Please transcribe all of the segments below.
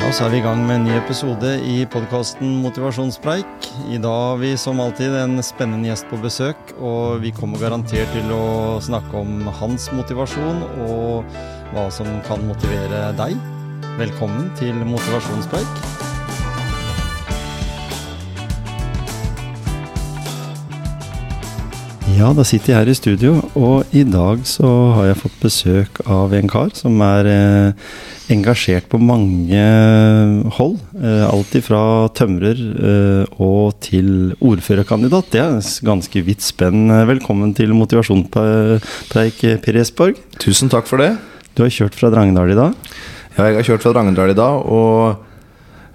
Ja, så er vi i gang med en ny episode i podkasten Motivasjonspreik. I dag har vi som alltid en spennende gjest på besøk, og vi kommer garantert til å snakke om hans motivasjon og hva som kan motivere deg. Velkommen til Motivasjonspreik. Ja, da sitter jeg her i studio, og i dag så har jeg fått besøk av en kar som er eh, engasjert på mange hold. Eh, alt ifra tømrer eh, og til ordførerkandidat. Det er et ganske vidt spenn. Velkommen til motivasjonspreik, Per Esborg. Tusen takk for det. Du har kjørt fra Drangedal i dag? Ja, jeg har kjørt fra Drangedal i dag og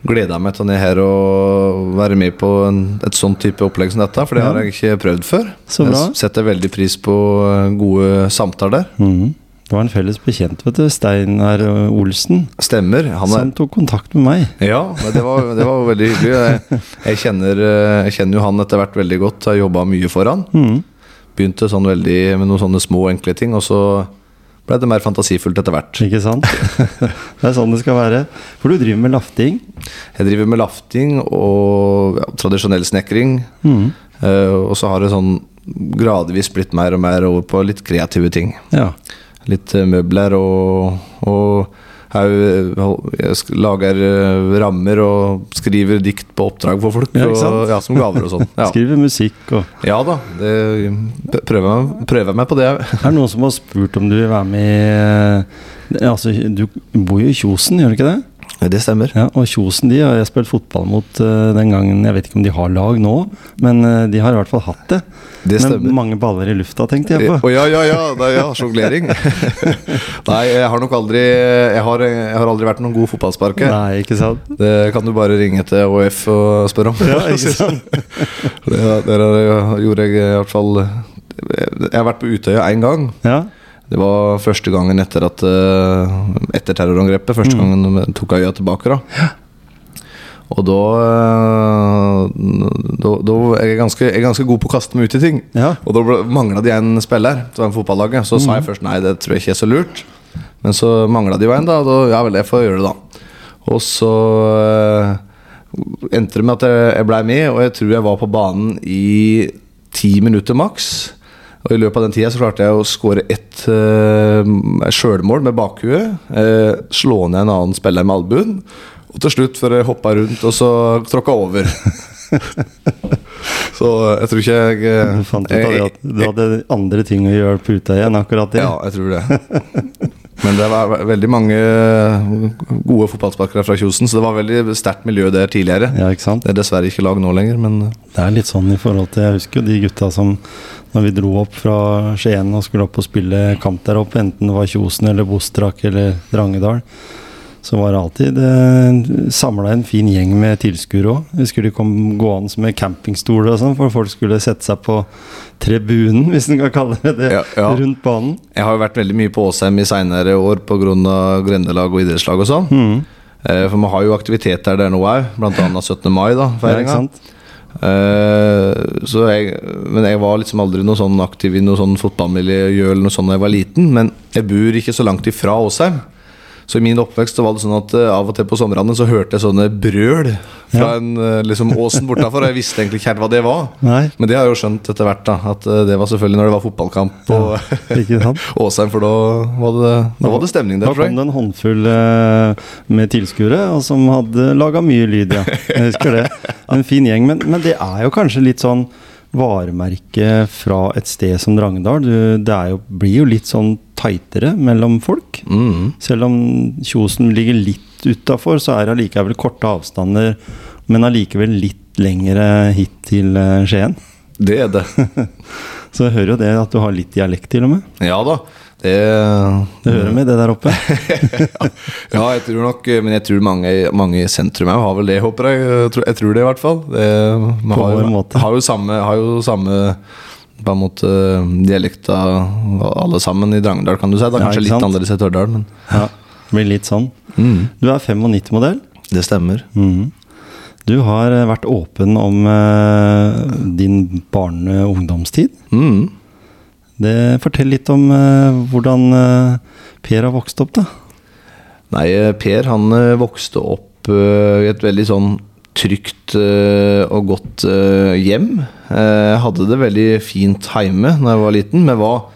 gleda meg til å ned her og være med på en, et sånt type opplegg som dette, for det Ja. har jeg ikke prøvd før. Så bra. Jeg setter veldig pris på eh, gode samtaler. Mhm. Det var en felles bekjent, vet du. Steinar Olsen. Stemmer. Han er Som tok kontakt med meg. Ja, det var, det var veldig hyggelig. Jeg, jeg, kjenner, eh, jeg kjenner jo han etter hvert veldig godt. Har jobba mye for han. Mm. Begynte sånn veldig med noen sånne små, enkle ting, og så ble det mer fantasifullt etter hvert. Ikke sant? det er sånn det skal være. For du driver med lafting. Jeg driver med lafting og ja, tradisjonell snekring. Mm. Uh, og så har det sånn gradvis blitt mer og mer over på litt kreative ting. Ja. Litt eh, møbler og, og jeg, lager eh, rammer og skriver dikt på oppdrag for folk. Ja. Og, ja, som gaver og sånn. Ja. Skriver musikk og ja da, det prøver prøver meg på det. er Det noen som har spurt om du vil være med i eh, Altså, du bor jo i Kjosen, gjør du ikke det? Det stemmer. Ja, Og Kjosen de har jeg spilt fotball mot uh, den gangen. Jeg vet ikke om de har lag nå, men uh, de har i hvert fall hatt det. Det stemmer stemmer. mange baller i lufta, tenkte jeg på. på. ja, ja, ja, det, ja, sjonglering. Nei, jeg har nok aldri Jeg har, jeg har aldri vært noen god fotballsparker. Nei, ikke sant? Det kan du bare ringe til ÅF og spørre om. Ja, ikke sant? det, det gjorde jeg i hvert fall Jeg har vært på Utøya én gang. Ja, Det var første gangen etter at eh, Etter terrorangrepet. Første Mm. gangen de tok øya tilbake. da Og da, eh, da, da er jeg, ganske, jeg er ganske god på å kaste meg ut i ting. Ja. Og da mangla de en spiller til fotballaget. Så sa jeg først nei, det tror jeg ikke er så lurt. Men så mangla de jo en, da. Og da ja vel, jeg får gjøre det, da. Og så eh, endte det med at jeg, jeg blei med, og jeg tror jeg var på banen i ti minutter maks. Og i løpet av den tida så klarte jeg å skåre ett uh, sjølmål med bakhuet. Uh, slå ned en annen spiller med albuen. Og til slutt, før jeg hoppa rundt og så tråkka over. så jeg tror ikke jeg eh, Du fant ut av det at du hadde andre ting å gjøre på Utøya enn akkurat det. ja, jeg tror det. Men det var veldig mange gode fotballsparkere fra Kjosen, så det var veldig sterkt miljø der tidligere. Ja, ikke sant? Det er dessverre ikke lag nå lenger, men Det er litt sånn i forhold til Jeg husker jo de gutta som Når vi dro opp fra Skien og skulle opp og spille kamp der oppe, enten det var Kjosen eller Bostrak eller Drangedal, så var det alltid eh, samla en fin gjeng med tilskuere òg. Vi skulle komme gående med campingstoler og sånn, for folk skulle sette seg på tribunen, hvis en kan kalle det det, Ja, ja. rundt banen. jeg har jo vært veldig mye på Åsheim i seinere år pga. grendelag og idrettslag og sånn. Mm. Eh, For vi har jo aktivitet der nå òg, bl.a. 17. mai, da, Ja, Eh, så jeg, men jeg var liksom aldri noe sånn aktiv i noe sånn fotballmiljø eller noe sånt da jeg var liten. Men jeg bor ikke så langt ifra Åsheim. Så i min oppvekst så var det sånn at eh, av og til på somrene så hørte jeg sånne brøl fra Ja. en eh, liksom åsen bortafor. Og jeg visste egentlig ikke helt hva det var. Nei, Men det har jeg jo skjønt etter hvert, da. At det var selvfølgelig når det var fotballkamp på ja. Åsheim, for da var det, da var det stemning der, Da kom det en håndfull med tilskuere, som hadde laga mye lyd, ja. Jeg husker det. En fin gjeng. Men, men det er jo kanskje litt sånn varemerke fra et sted som Drangedal. Det er jo, blir jo litt sånn tightere mellom folk. Mm. Selv om Kjosen ligger litt utafor, så er det allikevel korte avstander, men allikevel litt lengre hit til eh, Skien. Det er det. Så jeg hører jo det at du har litt dialekt, til og med. Ja da. Det, Det hører med, det der oppe. ja, jeg tror nok Men jeg tror mange, mange i sentrum òg har vel det, håper jeg. Jeg tror, det, i hvert fall. Det, man har. Har jo samme, har jo samme på en måte dialekta alle sammen i Drangedal, kan du si. Da. er Kanskje ja, litt annerledes i Tørdal, men Ja, det blir litt sånn. mm, Du er 95-modell. det stemmer. Mm. Du har eh, vært åpen om eh, din barne- og ungdomstid. Mm. Det Fortell litt om eh, hvordan eh, Per har vokst opp, da. Nei, eh, Per han vokste opp i et veldig sånn trygt og godt hjem. Jeg hadde det veldig fint hjemme da jeg var liten, men var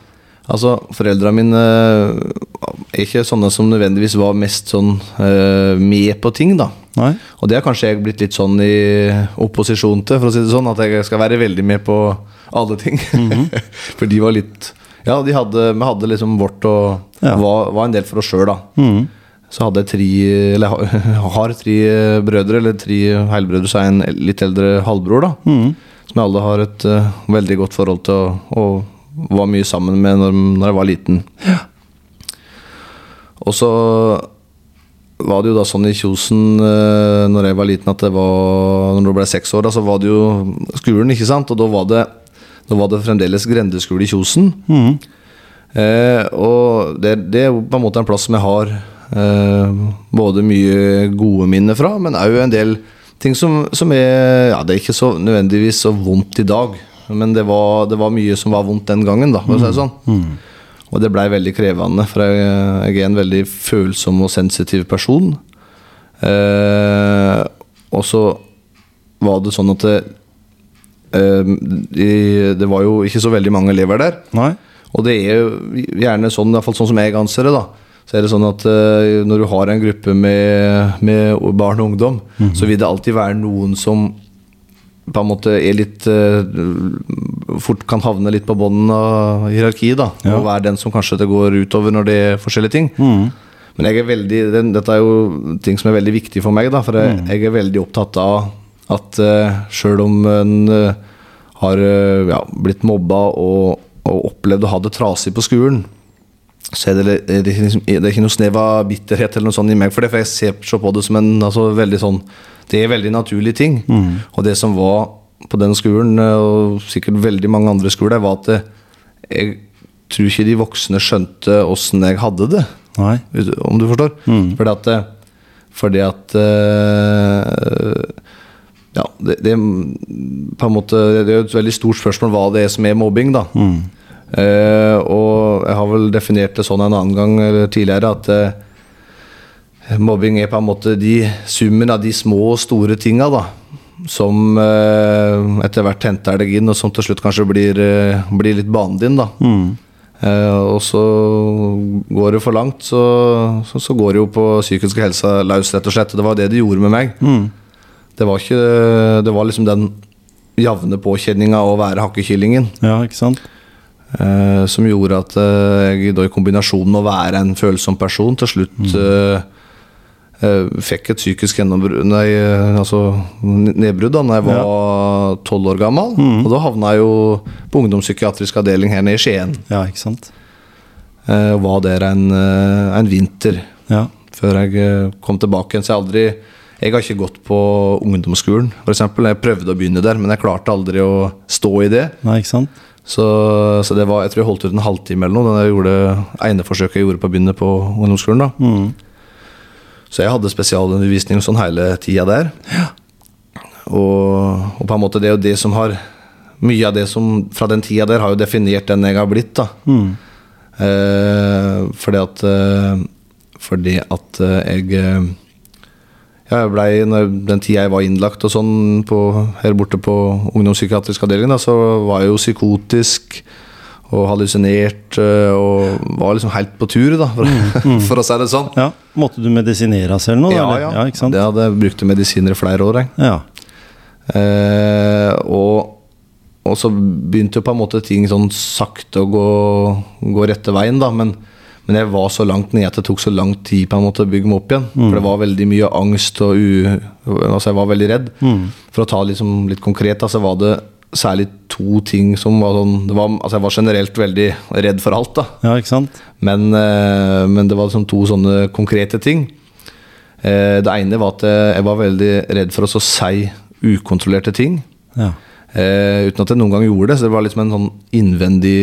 Altså, foreldra mine er ikke sånne som nødvendigvis var mest sånn med på ting, da. Nei? Og det har kanskje jeg blitt litt sånn i opposisjon til, for å si det sånn. At jeg skal være veldig med på alle ting. for de var litt Ja, de hadde, vi hadde liksom vårt og Ja. var, var en del for oss sjøl, da. Mhm. Så hadde jeg tre Eller har- tre brødre, eller tre heilbrødre, så er jeg en litt eldre halvbror, da. Mhm. Som jeg alle har et uh, veldig godt forhold til og, og var mye sammen med når, når jeg var liten. Og så var det jo da sånn i Kjosen uh, når jeg var liten at det var Når du ble seks år, da, så var det jo skolen, ikke sant? Og da var det, da var det fremdeles grendeskole i Kjosen. Mm. Eh, og det, det er på en måte en plass som jeg har eh, både mye gode minner fra, men òg en del ting som, som er Ja, det er ikke så nødvendigvis så vondt i dag, men det var, det var mye som var vondt den gangen, da, for å si det sånn. Og det blei veldig krevende, for jeg, jeg er en veldig følsom og sensitiv person. Eh, og så var det sånn at det, de- det var jo ikke så veldig mange elever der. Nei? Og det er jo gjerne sånn, i hvert fall sånn som jeg anser det, da. Så er det sånn at eh, når du har en gruppe med, med barn og ungdom, så vil det alltid være noen som på en måte er litt eh, Fort kan havne litt på bunnen av hierarkiet, da. Ja. Og være den som kanskje det går utover når det er forskjellige ting. Mhm. Men jeg er veldig, dette er jo ting som er veldig viktig for meg, da, for jeg, jeg er veldig opptatt av at uh, sjøl om en eh, har eh, ja, blitt mobba og, og opplevd å ha det trasig på skolen, så er det, er det, liksom, det er ikke noe snev av bitterhet eller noe sånt i meg for det, for jeg ser så på det som en altså, veldig sånn Det er veldig naturlige ting. Og det som var på den skolen, eh, og sikkert veldig mange andre skoler, var at jeg tror ikke de voksne skjønte åssen jeg hadde det. Nei? Om du forstår? Fordi at, eh, fordi at eh, Ja, det, det, på en måte, det er jo et veldig stort spørsmål hva det er som er mobbing, da. Eh, og jeg har vel definert det sånn en annen gang eller tidligere at eh, mobbing er på en måte de summen av de små og store tinga, da. Som eh, etter hvert henter deg inn, og som til slutt kanskje blir, eh, blir litt banen din, da. Eh, og så går det for langt, så, så, så går det jo på psykiske helsa løs, rett og slett. Det var det det gjorde med meg. Det var ikke Det var liksom den jevne påkjenninga å være hakkekyllingen Ja, ikke sant? Uh, som gjorde at uh, jeg da i kombinasjon med å være en følsom person til slutt uh, fikk et psykisk gjennombrudd Nei, altså nedbrudd da når jeg var tolv år gammel. Og da havna jeg jo på ungdomspsykiatrisk avdeling her nede i Skien. Ja, ikke sant? Var der en, en vinter Ja. før jeg kom tilbake igjen. Så jeg aldri Jeg har ikke gått på ungdomsskolen, f.eks. Jeg prøvde å begynne der, men jeg klarte aldri å stå i det. Nei, ikke sant? Så, så det var, jeg tror jeg holdt ut en halvtime eller noe. det jeg gjorde ene forsøket jeg gjorde på å begynne på ungdomsskolen. da Så jeg hadde spesialundervisning sånn hele tida der. Og, og på en måte det er jo det som har Mye av det som fra den tida der har jo definert den jeg har blitt. da eh, Fordi at eh, Fordi at eh, jeg eh, ja, jeg ble, den tida jeg var innlagt og sånn på, her borte på ungdomspsykiatrisk avdeling, da, så var jeg jo psykotisk og hallusinert øh, og var liksom helt på tur, da, for, for å si det sånn. Ja. Måtte du medisinere selv nå? Ja, eller? ja. ja? Det hadde jeg brukt medisiner i flere år. Jeg. Ja. Eh, og, og så begynte jo på en måte ting sånn sakte å gå, gå rette veien, da. Men, men jeg var så langt nede at det tok så lang tid på en måte å bygge meg opp igjen. For det var veldig mye angst og. Altså, jeg var veldig redd. For å ta liksom litt konkret, da, så var det særlig to ting som var sånn det var, Altså, jeg var generelt veldig redd for alt, da. ja, ikke sant? Men, eh, men det var liksom to sånne konkrete ting. Eh, det ene var at eh, jeg var veldig redd for å si ukontrollerte ting. Ja. Uten at jeg noen gang gjorde det. Så det var liksom en sånn innvendig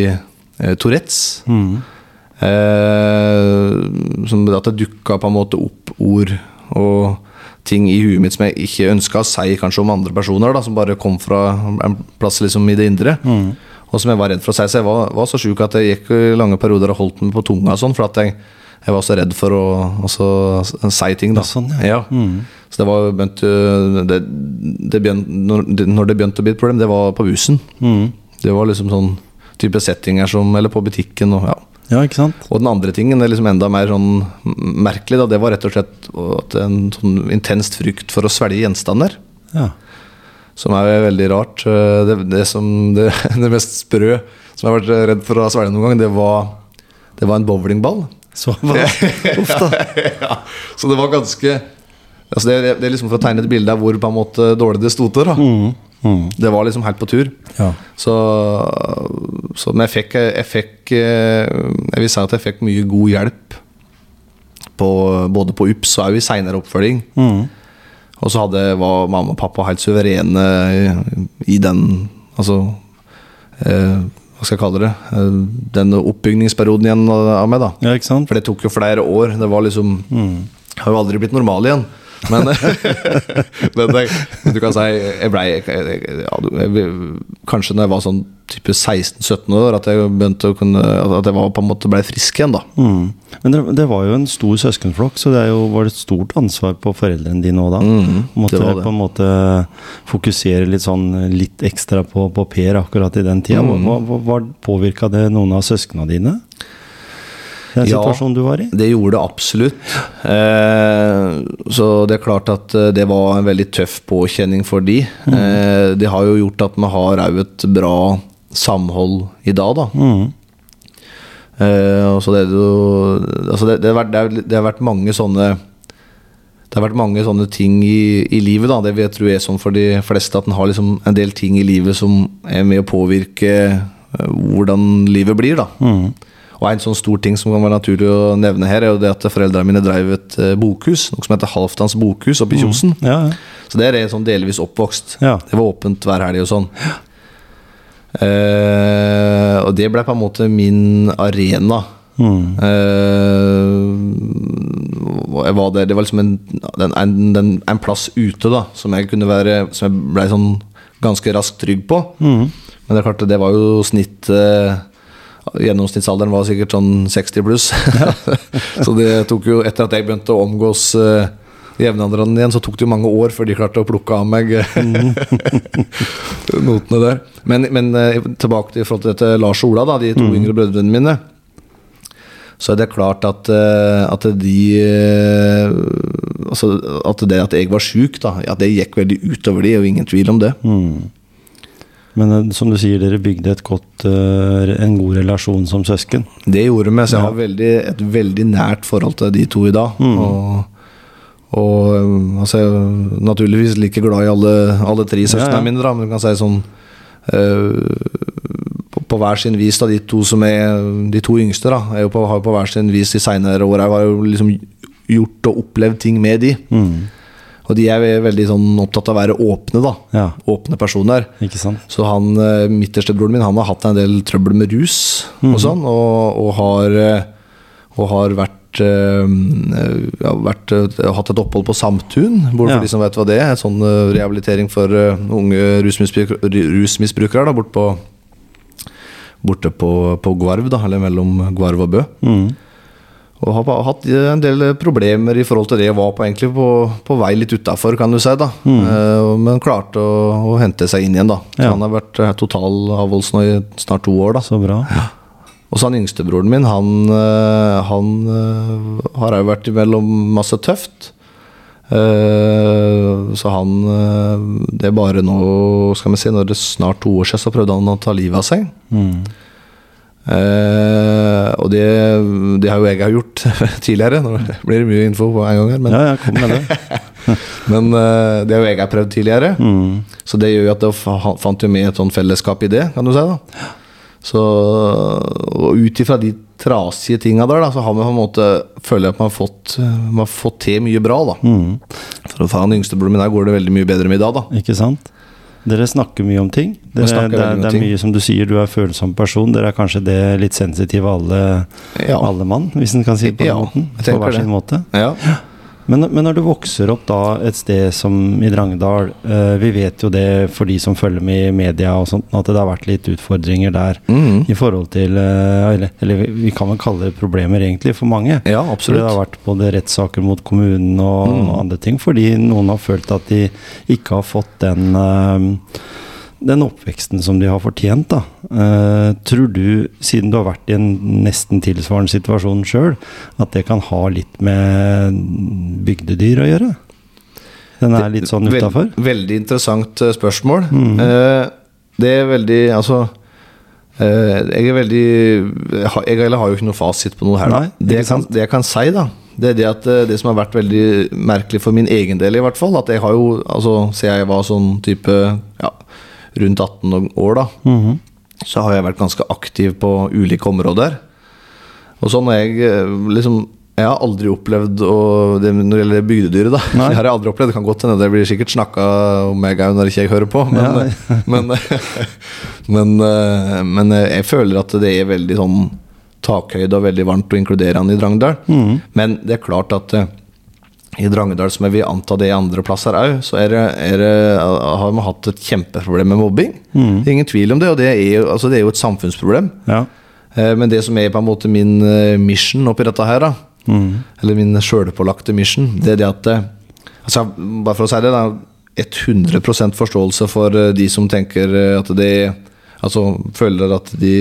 Tourettes. Tourettes. Eh, som at det dukka på en måte opp ord og ting i huet mitt som jeg ikke ønska å si kanskje om andre personer, da, som bare kom fra en plass liksom i det indre. Og som jeg var redd for å si. Så jeg var, var så sjuk at jeg gikk lange perioder og holdt meg på tunga og sånn, for at jeg, jeg var så redd for å også si ting. Da. Ja, sånn, ja. Så det var begynt, øh, det, det begynte, når det begynte å bli et problem, det var på bussen. Mm. Det var liksom sånn type settinger som Eller på butikken og ja. Ja, ikke sant? Og den andre tingen, det er liksom enda mer sånn merkelig, da, det var rett og slett en sånn intenst frykt for å svelge gjenstander. Ja. Som er veldig rart. Eh, Det, det, som, det, det mest sprø som jeg har vært redd for å svelge noen gang, det var, det var en bowlingball. Så? Uff ja, så det var ganske altså det, det er liksom For å tegne et bilde av hvor på en måte dårlig det sto til. da Mm. Mm. Det var liksom helt på tur. Ja. Så, så Men jeg fikk, jeg fikk eh, Jeg vil si at jeg fikk mye god hjelp. På, både på UPS og i seinere oppfølging. Mm. Og så hadde, var mamma og pappa helt suverene i, i den Altså eh, Hva skal jeg kalle det? Eh, den oppbygningsperioden igjen av meg. da ja? For det tok jo flere år. Det var liksom mm. har jo aldri blitt normal igjen. Men, du kan si Jeg blei ja, Kanskje når jeg var sånn type 16-17 år, at jeg begynte å kunne At jeg var, på en måte ble frisk igjen, da. Mm. Men det, det var jo en stor søskenflokk, så det jo, var et stort ansvar på foreldrene dine òg da. Mm, Måtte det det. på en måte fokusere litt sånn litt ekstra på, på Per akkurat i den tida. Mm. Hva, hva, hva Påvirka det noen av søsknene dine? Den Ja. situasjonen du var i? Det gjorde det absolutt. Eh, så det er klart at eh, det var en veldig tøff påkjenning for de. Eh, det har jo gjort at vi har òg et bra samhold i dag, da. Mm. Så det, jo, altså det, det, har vært, det, har, vært mange sånne Det har vært mange sånne ting i, i livet, da. Det vil jeg tro er sånn for de fleste, at en har liksom en del ting i livet som er med å påvirke hvordan livet blir, da. Mm. Og en sånn stor ting som kan være naturlig å nevne her, er jo det at foreldrene mine drev et eh, bokhus, noe som heter Halvdans bokhus oppe i Kjosen. Ja, ja. Så der er jeg sånn delvis oppvokst. Ja. Det var åpent hver helg og sånn. Eh, og det ble på en måte min arena. Mm. Eh, var der, det var liksom en, en, en, en plass ute da som jeg kunne være Som jeg ble sånn ganske raskt trygg på. Mm. Men det er klart, det var jo snitt eh, Gjennomsnittsalderen var sikkert sånn 60 pluss. så det tok jo Etter at jeg begynte å omgås uh, jevnaldrende igjen, så tok det jo mange år før de klarte å plukke av meg notene der. Men, men uh, tilbake til forhold til dette Lars og Ola, da, de to yngre brødrene mine. Så er det klart at, uh, at de eh, Altså at det at jeg var sjuk, da, ja, det gikk veldig utover de, og ingen tvil om det. Mm. Men eh, som du sier, dere bygde et godt, eh, en god relasjon som søsken. Det gjorde vi, så jeg har veldig, et veldig nært forhold til de to i dag. Og, og um, altså, jeg er naturligvis like glad i alle, alle tre søstrene Ja, ja. mine, da, men du kan si sånn øh, på, på hver sin vis, da, de to som er de to yngste, da, er jo på, har på hver sin vis de seinere år Jeg har jo liksom gjort og opplevd ting med de. Mm. Og de er veldig sånn opptatt av å være åpne, da. Ja, Åpne personer. ikke sant? Så han midterstebroren midterste broren min Han har hatt en del trøbbel med rus og sånn, og, og har eh, Og har vært eh, ja, vært, eh, hatt et opphold på Samtun, hvor Ja. de som vet hva det er. En sånn eh, rehabilitering for eh, unge rusmisbruk, rusmisbrukere da, bort på, borte på, på Gvarv, da, eller mellom Gvarv og Bø. Mm. Og har hatt en del problemer i forhold til det. Var på, egentlig på, på vei litt utafor, kan du si. da Eh, Men klarte å, å hente seg inn igjen. da Ja. Han har vært total avholds nå i snart to år. da Så bra. Og så han yngstebroren min, han, eh, han eh, har òg vært imellom masse tøft. Eh, Så han eh, Det er bare nå, skal vi si, når det er snart to år siden, så prøvde han å ta livet av seg. Mm. Eh, og det, det har jo jeg gjort tidligere. Nå blir det mye info på en gang her. Men, Ja, ja, kom med det. men uh, det har jo jeg har prøvd tidligere. Mm. Så det gjør jo at det fant jo med et sånn fellesskap i det, kan du si. da Så Og ut ifra de trasige tinga der, da, så har vi på en måte føler jeg at man har fått, man har fått til mye bra. da Mm. For for yngste yngstebroren min her går det veldig mye bedre med i dag, da. Ikke sant? Dere snakker mye om ting. Dere, det, det, er, det er mye som du sier, du er følsom person. Dere er kanskje det litt sensitive alle, Ja. alle mann, hvis en kan si det på Ja, den måten. På hver sin måte. Ja. Men, men når du vokser opp da et sted som i Drangedal eh, Vi vet jo det for de som følger med i media og sånt, at det har vært litt utfordringer der Mm. i forhold til eh, Eller, eller vi- kan vel kalle det problemer egentlig for mange. Ja, absolutt. det har vært både rettssaker mot kommunen og Mm. andre ting, fordi noen har følt at de ikke har fått den eh, den oppveksten som de har fortjent, da. Uh, tror du, siden du har vært i en nesten tilsvarende situasjon sjøl, at det kan ha litt med bygdedyr å gjøre? Den er litt sånn utafor? Veld, Veldig interessant eh, spørsmål. Mhm. Uh, det er veldig Altså Jeg er veldig Jeg jeg har jo ikke noe fasit på noe her. Nei, det, jeg kan, det jeg kan si, da, det er det at det som har vært veldig merkelig for min egen del, i hvert fall, at jeg har jo altså Siden jeg var sånn type ja, rundt 18 år, da, Mhm. så har jeg vært ganske aktiv på ulike områder. Og sånn har jeg eh, liksom Jeg har aldri opplevd å, det, Når det gjelder bygdedyret, da. Nei. Det har jeg aldri opplevd. Det kan godt hende det blir sikkert snakka om meg òg når ikke jeg hører på. Men, Ja. men, men, eh, men jeg føler at det er veldig sånn takhøyde og veldig varmt og inkluderende i Drangedal. Mm. Men det er klart at eh, i Drangedal, som jeg vil anta det i andre plasser òg, så er det, er det, har vi hatt et kjempeproblem med mobbing. Mm. Det er ingen tvil om det, og det er altså det er jo et samfunnsproblem. Ja. Eh, Men det som er på en måte min eh, mission oppi dette her, da, mm. eller min sjølpålagte mission, det er det at eh, altså, Bare for å si det, da. 100 forståelse for de som tenker at det Altså føler at de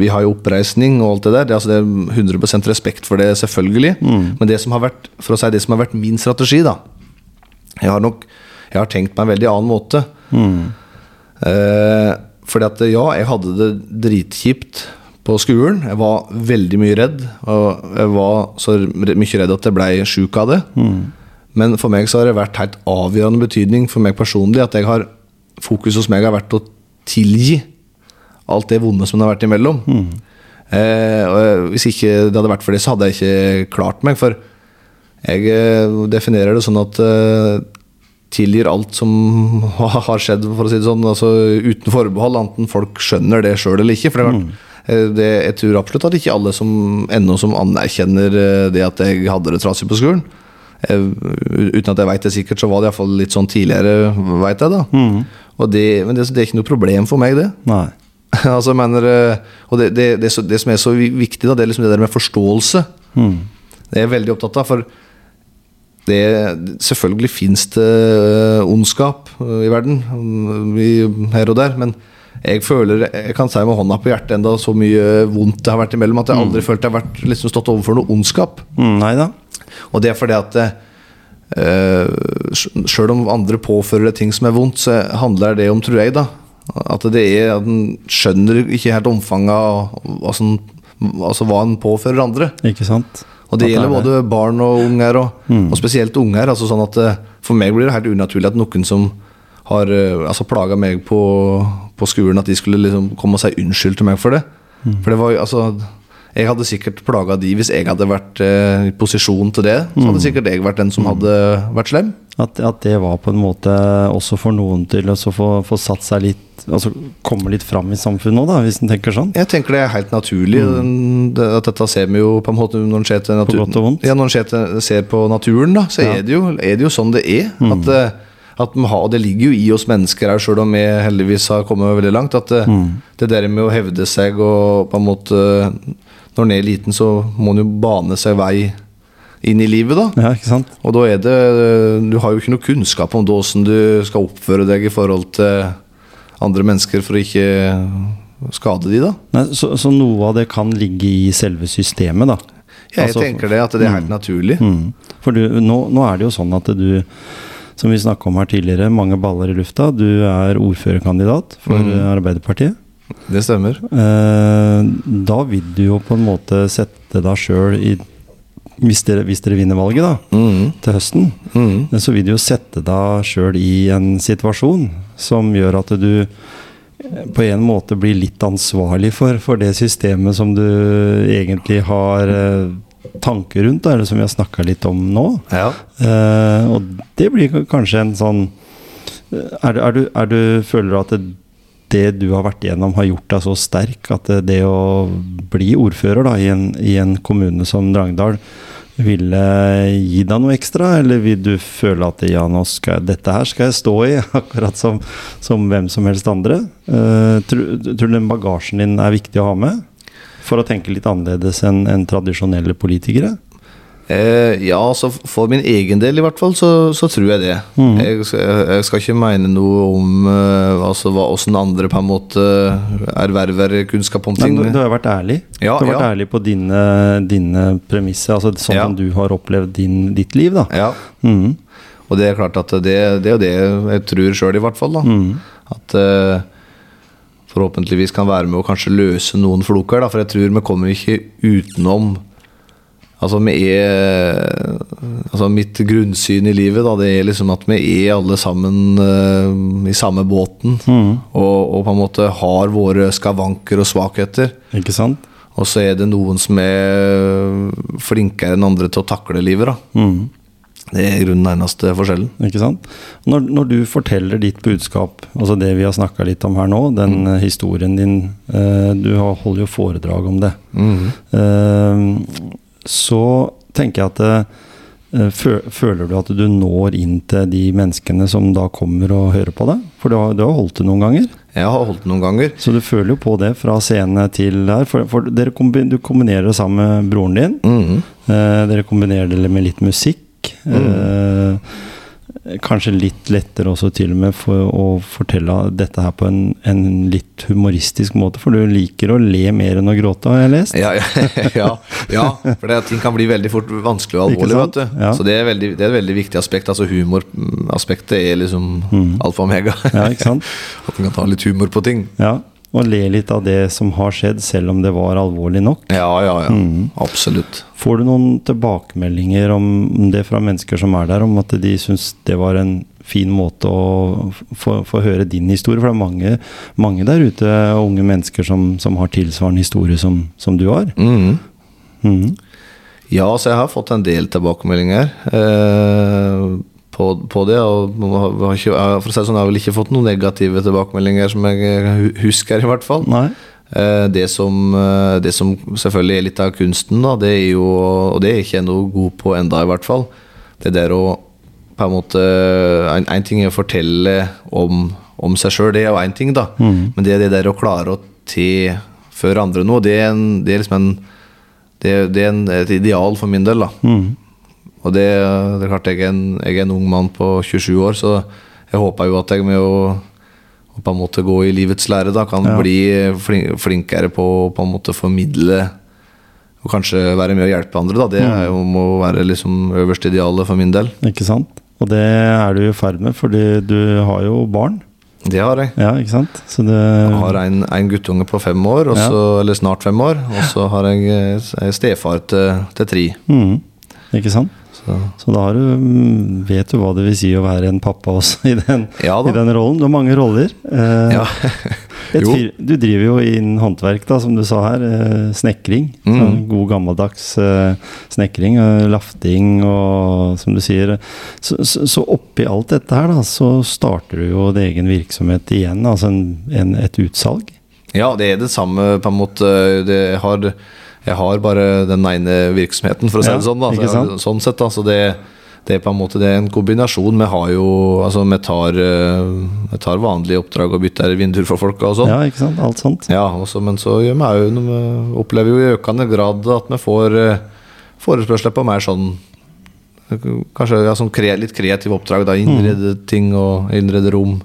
Vi har jo oppreisning og alt det der. Det, altså, det er 100 respekt for det, selvfølgelig. Men det som har vært For å si det som har vært min strategi, da Jeg har nok Jeg har tenkt meg en veldig annen måte. Mm. Eh, fordi at ja, jeg hadde det dritkjipt på skolen. Jeg var veldig mye redd. Og jeg var så mye redd at jeg blei sjuk av det. Men for meg så har det vært helt avgjørende betydning for meg personlig at jeg har fokus hos meg har vært å tilgi alt det vonde som det har vært imellom. Eh, og hvis ikke det hadde vært for det, så hadde jeg ikke klart meg. For jeg eh, definerer det sånn at eh, tilgir alt som har skjedd, for å si det sånn, altså uten forbehold, enten folk skjønner det sjøl eller ikke. For det, klart, eh, det, jeg tror absolutt at ikke alle som ennå som anerkjenner eh, det at jeg hadde det trasig på skolen. Eh, Uten at jeg veit det sikkert, så var det iallfall litt sånn tidligere, veit jeg, da. Og det, men det, det er ikke noe problem for meg, det. Nei. altså, mener, eh, og det, det, det, det som er så viktig, da, det er liksom det der med forståelse. Mm. Det er jeg veldig opptatt av. For det, selvfølgelig fins det øh, ondskap øh, i verden, øh, her og der. Men jeg føler, jeg kan si med hånda på hjertet enda så mye vondt det har vært imellom, at jeg aldri følt jeg har vært, liksom stått overfor noe ondskap. Mm, nei da. Og det er fordi at uh, Sjøl om andre påfører deg ting som er vondt, så handler det om, tror jeg, da At det er at en skjønner ikke helt omfanget av altså, altså hva en påfører andre. Ikke sant? Og det gjelder er både barn og unger, og, og spesielt unger. Altså sånn at eh, For meg blir det helt unaturlig at noen som har eh, altså plaga meg på, på skolen, at de skulle liksom komme og si unnskyld til meg for det. For det var altså Jeg hadde sikkert plaga de hvis jeg hadde vært eh, i posisjon til det. Så hadde sikkert jeg vært den som hadde vært slem. At, at det var på en måte også for noen til å få, få satt seg litt Altså komme litt fram i samfunnet òg, da, hvis en tenker sånn. Jeg tenker det er helt naturlig. Mm. det, at dette ser vi jo på en måte når en ser til naturen. godt og vondt. Ja, når en ser, på naturen, da, så Ja. er, det jo, er det jo sånn det er. At, eh, at vi har, det ligger jo i oss mennesker òg, sjøl om vi heldigvis har kommet veldig langt. At eh, det der med å hevde seg og på en måte Når en er liten, så må en jo bane seg vei inn i livet, da. Ja, ikke sant? Og da er det Du har jo ikke noe kunnskap om åssen du skal oppføre deg i forhold til andre mennesker for å ikke skade de, da. Nei, så, så noe av det kan ligge i selve systemet, da. Jeg Altså, tenker det, at det er helt naturlig. Mm. For du, nå, nå er det jo sånn at du, som vi snakka om her tidligere, mange baller i lufta. Du er ordførerkandidat for Mm. Arbeiderpartiet. Det stemmer. Eh, da vil du jo på en måte sette deg sjøl i hvis dere, hvis dere vinner valget, da, Mm. til høsten, Mm. så vil du jo sette deg sjøl i en situasjon som gjør at du eh, på en måte blir litt ansvarlig for, for det systemet som du egentlig har eh, tanker rundt, eller som vi har snakka litt om nå. Ja. Eh, og det blir kanskje en sånn eh, er, du- er, du, er du Føler du at det, det du har vært igjennom, har gjort deg så sterk at det, å bli ordfører da, i, en, i en kommune som Drangedal ville gi deg noe ekstra, eller vil du føle at ja, nå skal, dette her skal jeg stå i, akkurat som, som hvem som helst andre? Uh, tror, tror du den bagasjen din er viktig å ha med? For å tenke litt annerledes enn en tradisjonelle politikere? Eh, ja, altså for min egen del i hvert fall, så, så tror jeg det. Mm. Jeg, jeg, skal ikke mene noe om eh, altså, hva, hvordan andre på en måte erverver kunnskap om ting. Men du, du har vært ærlig. Ja, du har vært ja. ærlig på dine, dine premisser, altså sånn Ja. som du har opplevd din, ditt liv, da. Ja, Mm. og det er klart at det, det er jo det jeg tror sjøl, i hvert fall. da Mm. At eh, forhåpentligvis kan være med å kanskje løse noen floker, da, for jeg tror vi kommer ikke utenom Altså, er Altså, mitt grunnsyn i livet, da, det er liksom at vi er alle sammen uh, i samme båten. Mm. Og, og på en måte har våre skavanker og svakheter. Ikke sant? Og så er det noen som er flinkere enn andre til å takle livet, da. Mm. Det er i grunnen eneste forskjellen. Ikke sant? Når, når du forteller ditt budskap, altså det vi har snakka litt om her nå, den Mm. eh, historien din eh, Du holder jo foredrag om det. Mm. Eh, så tenker jeg at eh, Føler du at du når inn til de menneskene som da kommer og hører på deg? For du har, du har holdt det noen ganger. Jeg har holdt noen ganger. Så du føler jo på det fra scene til der. For, for dere kombi, du kombinerer det sammen med broren din. Mm. Eh, dere kombinerer det med litt musikk. Eh, kanskje litt lettere også til og med for å fortelle dette her på en, en litt humoristisk måte. For du liker å le mer enn å gråte, har jeg lest. Ja, ja, ja, for det, ting kan bli veldig fort vanskelig og alvorlig. Vet du. Ja. Så det er, veldig, det er et veldig viktig aspekt. Altså Humoraspektet er liksom Mm. alfa og omega. Ja, ikke sant? At man kan ta litt humor på ting. Ja, Og le litt av det som har skjedd, selv om det var alvorlig nok. Ja, ja, ja. Mm. Absolutt. Får du noen tilbakemeldinger om det fra mennesker som er der, om at de syns det var en fin måte å få, få høre din historie? For det er mange, mange der ute, unge mennesker, som, som har tilsvarende historie som, som du har. Mm. Mm. Ja, så jeg har fått en del tilbakemeldinger eh, på, på det. Og har, har ikke, for å si sånn, jeg har vel ikke fått noen negative tilbakemeldinger som jeg husker, i hvert fall. Nei? Eh, Det som, eh, det som selvfølgelig er litt av kunsten, da, det er jo Og det er ikke jeg noe god på enda i hvert fall. Det der å på en måte En, en ting er å fortelle om, om seg sjøl, det er jo én ting, da. Mm. Men det er det der å klare å tilføre andre noe, det er, en, det er liksom en det, det er en, et ideal for min del, da. Mhm. Og det, det er klart jeg er, en, jeg er en ung mann på 27 år, så jeg håper jo at jeg med å, å på en måte gå i livets lære da, kan Ja. bli flin, flinkere på å på en måte formidle og kanskje være med å hjelpe andre. Da. Det er jo, må være liksom øverste idealet for min del. Ikke sant? Og det er du i ferd med, fordi du har jo barn. Det har jeg. Ja, ikke sant? Så det Jeg har en, en guttunge på fem år, og Ja. eller snart fem år. Og så har jeg jeg stefar til, til tre. Mm. Ikke sant? Så. Så da har du, mm, vet du hva det vil si å være en pappa også i den, Ja i den rollen. Du har mange roller. Eh, Ja. Fyr, du driver jo innen håndverk, da, som du sa her. Eh, snekring. Mm. Sånn god gammeldags eh, snekring. Eh, lafting og som du sier. Så, så, så oppi alt dette her, da, så starter du jo din egen virksomhet igjen. Altså en, en, et utsalg. Ja, det er det samme på en måte. Det har, jeg har bare den ene virksomheten, for å si Ja, det sånn. Da. Så? Sånn sett, da. Så det, det er på en måte det er en kombinasjon. Vi har jo Altså, vi tar, eh, vi tar vanlige oppdrag og bytter vinduer for folk og sånn. Ja, ikke sant? Alt sånt. Ja, også, men så gjør vi jo vi opplever jo i økende grad at vi får eh, forespørsler på mer sånn eh, Kanskje ja, sånn kre, litt kreative oppdrag. da Innrede ting og innrede rom.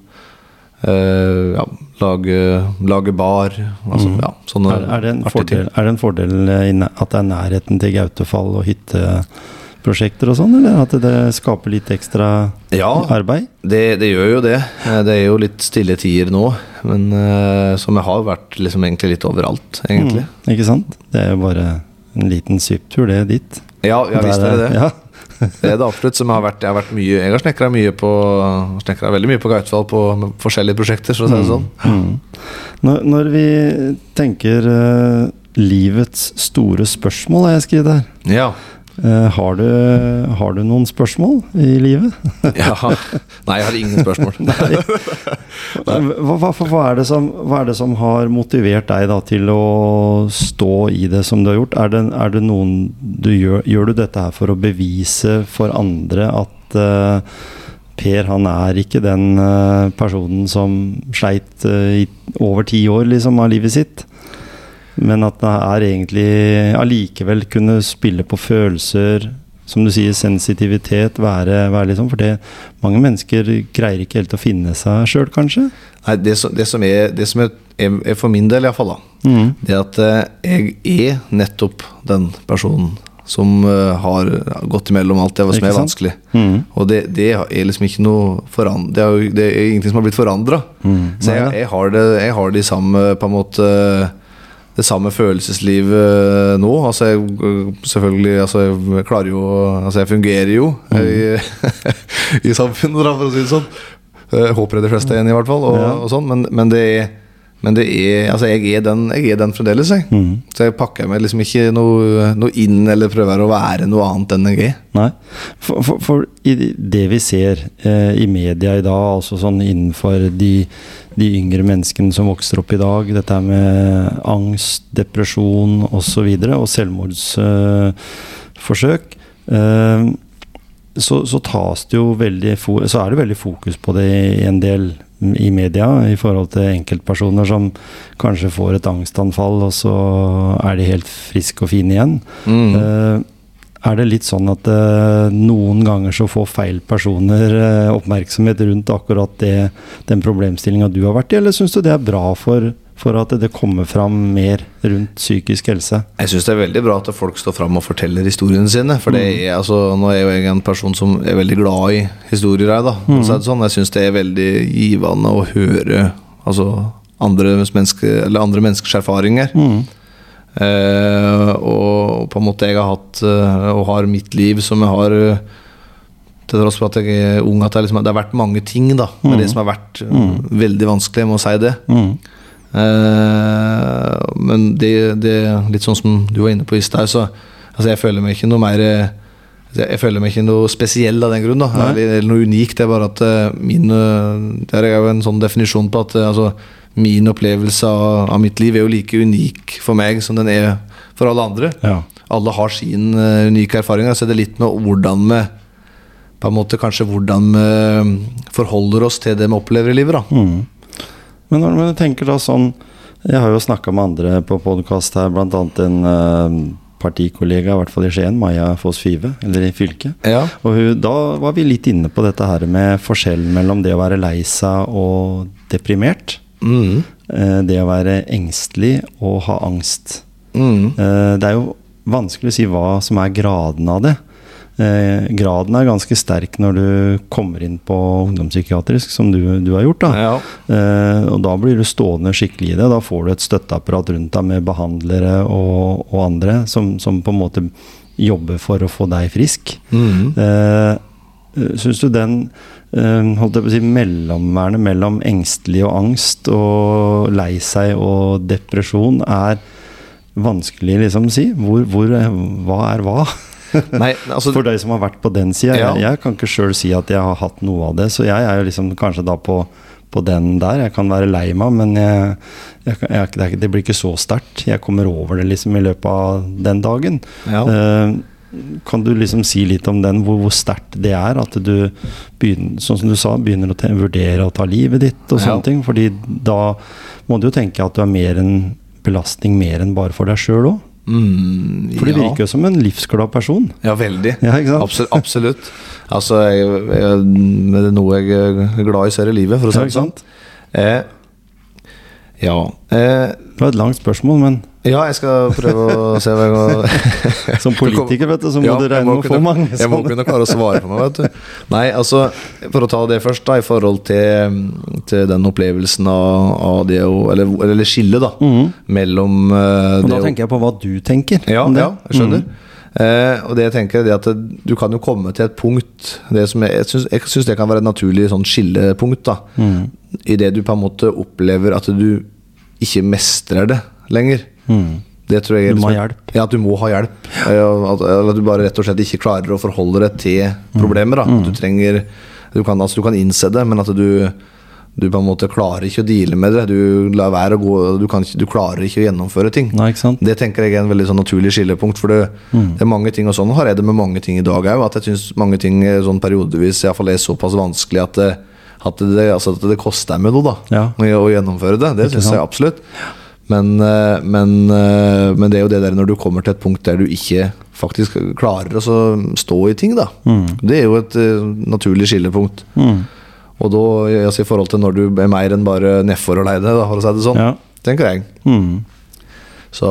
Eh, ja, lage, lage bar. Altså, ja, sånne Er, er, det en artige fordel, ting. er det en fordel eh, at det er nærheten til Gautefall og hytteprosjekter og sånn, eller at det skaper litt ekstra Ja, arbeid? det, det gjør jo det. Eh, Det er jo litt stille tider nå. Men uh, som jeg har vært liksom egentlig litt overalt, egentlig. Mm, ikke sant? Det er jo bare en liten syptur, det dit. Ja, ja visst er det det. Ja. Det er det absolutt. Som har vært, jeg har vært mye Jeg har snekra mye på Snekra veldig mye på Gautval på forskjellige prosjekter, for å si det sånn. Mm. Når, når vi tenker uh, livets store spørsmål, har jeg skrevet her. Ja. Eh, har, du, har du noen spørsmål i livet? Ja. Nei, jeg har ingen spørsmål. Hva, hva, hva, er det som, hva er det som har motivert deg da til å stå i det som du har gjort? Er det, er det noen du gjør, gjør du dette her for å bevise for andre at uh, Per han er ikke den uh, personen som sleit uh, i over ti år liksom, av livet sitt? Men at det er egentlig allikevel kunne spille på følelser, som du sier, sensitivitet, være, være liksom For det, mange mennesker greier ikke helt å finne seg sjøl, kanskje? Nei, det som, det som, er, det som er, er, for min del, iallfall, da, mm. det at jeg er nettopp den personen som uh, har gått imellom alt det som er vanskelig. Mm. Og det, det, er liksom ikke noe forandret det, er det er ingenting som har blitt forandra. Mm. Så jeg, jeg, har det, jeg har de samme på en måte det samme følelseslivet nå. Altså jeg, selvfølgelig altså jeg klarer jo Altså jeg fungerer jo mm. i, i, samfunnet, for å si det sånn. Jeg håper de fleste er enig, i hvert fall. Og, ja. og sånn, men, men det er men det er, altså jeg, er den, jeg er den fremdeles, jeg. Mm. Så jeg pakker meg liksom ikke noe, noe, inn eller prøver å være noe annet enn jeg er. Nei, For, for, for i det vi ser eh, i media i dag, altså sånn innenfor de, de, yngre menneskene som vokser opp i dag, dette med angst, depresjon osv., og, så videre, og selvmordsforsøk eh, så, så, tas det jo veldig så er det veldig fokus på det i en del i media i forhold til enkeltpersoner som kanskje får et angstanfall, og så er de helt friske og fine igjen. Mm. Uh, er det litt sånn at uh, noen ganger så får feil personer uh, oppmerksomhet rundt akkurat det, den problemstillinga du har vært i, eller syns du det er bra for for at det kommer fram mer rundt psykisk helse? Jeg syns det er veldig bra at folk står fram og forteller historiene sine. For det mm. er, altså, nå er jo jeg en person som er veldig glad i historier. da, mm. sånn. Jeg syns det er veldig givende å høre altså, andre, menneske, andre menneskers erfaringer. Mm. Eh, og på en måte jeg har hatt eh, og har mitt liv som jeg har eh, til tross for at jeg er ung, at det, liksom, det har vært mange ting da, med mm. det som har vært mm. veldig vanskelig. Jeg må si det. Mm. Uh, men det, det, litt sånn som du var inne på i stad, så altså jeg føler meg ikke noe mer Jeg føler meg ikke noe spesiell av den grunn. Eller, noe unikt. Det er bare at uh, min Det er jo en sånn definisjon på at uh, altså, min opplevelse av, av, mitt liv er jo like unik for meg som den er for alle andre. Ja. Alle har sin unike erfaring. Så det er litt med hvordan vi på en måte kanskje hvordan vi forholder oss til det vi opplever i livet. da mm. Men når du tenker da sånn Jeg har jo snakka med andre på podkast her, bl.a. en uh, partikollega, i hvert fall i Skien, Maja Foss Five, eller i fylket. Ja. Og hun, da var vi litt inne på dette her med forskjellen mellom det å være lei seg og deprimert. Mm. Uh, det å være engstelig og ha angst. Mm. Uh, det er jo vanskelig å si hva som er graden av det. Eh, graden er ganske sterk når du kommer inn på ungdomspsykiatrisk, som du, du har gjort. Da. Ja. Eh, og da blir du stående skikkelig i det. Da får du et støtteapparat rundt deg med behandlere og, og andre som, som, på en måte jobber for å få deg frisk. Mm. Eh, Syns du den eh, holdt jeg på å si, mellomværende mellom engstelig og angst og lei seg og depresjon er vanskelig liksom å si? Hvor, hvor, hva er hva? Nei, altså, For deg som har vært på den sida. Ja. Jeg, jeg, kan ikke sjøl si at jeg har hatt noe av det. Så jeg er jo liksom kanskje da på, på den der. Jeg kan være lei meg, men jeg, jeg, det, blir ikke så sterkt. Jeg kommer over det liksom i løpet av den dagen. Ja. Uh, kan du liksom si litt om den, hvor, hvor sterkt det er? At du begynner, sånn som du sa, begynner å vurdere å ta livet ditt og sånne ja. ting. Fordi da må du jo tenke at du er mer en belastning mer enn bare for deg sjøl òg. Mm, For du ja. virker jo som en livsglad person. Ja, veldig. Ja, absolutt, absolutt. Altså, jeg, jeg, det er noe jeg er glad i ser i livet, for å si det sånn. Eh, ja. Eh, det var et langt spørsmål, men ja, jeg skal prøve å se hva jeg Som politiker, vet du, så må ja, du regne med å få mange sånne. Jeg må kunne klare å svare på meg, vet du. Nei, altså, for å ta det først, da, i forhold til, til den opplevelsen av, av det å Eller, eller skillet, da, mm -hmm. mellom uh, Og Da tenker jeg på hva du tenker. Ja, ja jeg skjønner. Mm -hmm. Uh, og det jeg tenker er at Du kan jo komme til et punkt jeg, jeg syns det kan være et naturlig sånn skillepunkt. da mm. I det du på en måte opplever at du ikke mestrer det lenger. Mm. Det tror jeg er Du må ha liksom- hjelp. Ja, at du må ha hjelp. At, eller at du bare rett og slett ikke klarer å forholde deg til problemer. Da. Mm. Du trenger du kan, altså, du kan innse det, men at du du på en måte klarer ikke å deale med det. Du lar være å gå Du, kan du klarer ikke å gjennomføre ting. Nei? Det tenker jeg er en veldig sånn naturlig skillepunkt. For det, Mm. det er mange ting, og sånn har jeg det med mange ting i dag òg. At jeg syns mange ting eh, sånn periodevis i hvert fall er såpass vanskelig at det, at det, altså at det koster meg noe da Ja. å, å gjennomføre det. Det syns jeg absolutt. Men, eh, men, eh, men det er jo det der når du kommer til et punkt der du ikke faktisk klarer å så stå i ting, da. Det er jo et uh, naturlig skillepunkt. Mm. Og da, altså, i forhold til når du er mer enn bare nedfor og leide, da, for å si det sånn, Ja. tenker jeg. Mm. Så,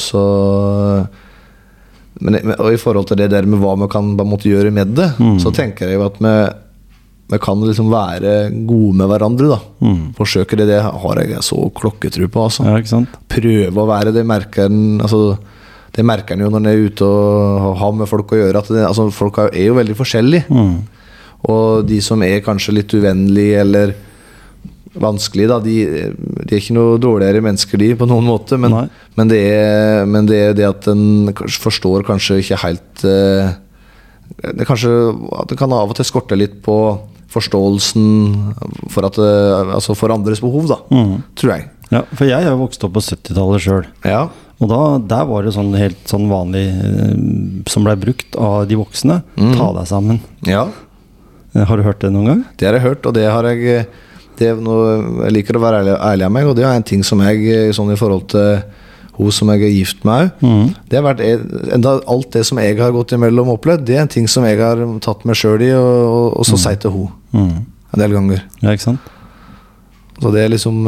så men, Og i forhold til det der med hva vi kan måte gjøre med det, Mm. så tenker jeg jo at vi, vi kan liksom være gode med hverandre. da Mm. Forsøke det, det har jeg så klokketro på. altså Ja? Prøve å være det merker en altså, Det merker en jo når en er ute og har med folk å gjøre. At det, altså, folk er jo veldig forskjellige. Mm. Og de som er kanskje litt uvennlige eller vanskelige, da, de, de er ikke noe dårligere mennesker, de, på noen måte. Men, men, det, er, men det er det at en forstår kanskje ikke helt eh, det, kanskje, at det kan av og til skorte litt på forståelsen for, at, eh, altså for andres behov, da. Mm. Tror jeg. Ja, for jeg jo vokst opp på 70-tallet sjøl. Ja. Og da, der var det sånn helt sånn vanlig eh, som blei brukt av de voksne. Mm. Ta deg sammen. ja. Eh, Har du hørt det noen gang? Det har jeg hørt, og det har jeg det er noe, Jeg liker å være ærlig, ærlig av meg, og det er en ting som jeg sånn i forhold til hun som jeg er gift med òg. Mm. Det har vært Alt det som jeg har gått imellom og opplevd, det er en ting som jeg har tatt meg sjøl i, og, og, og så si til hun Mm. en del ganger. Ja, ikke sant? Så det er liksom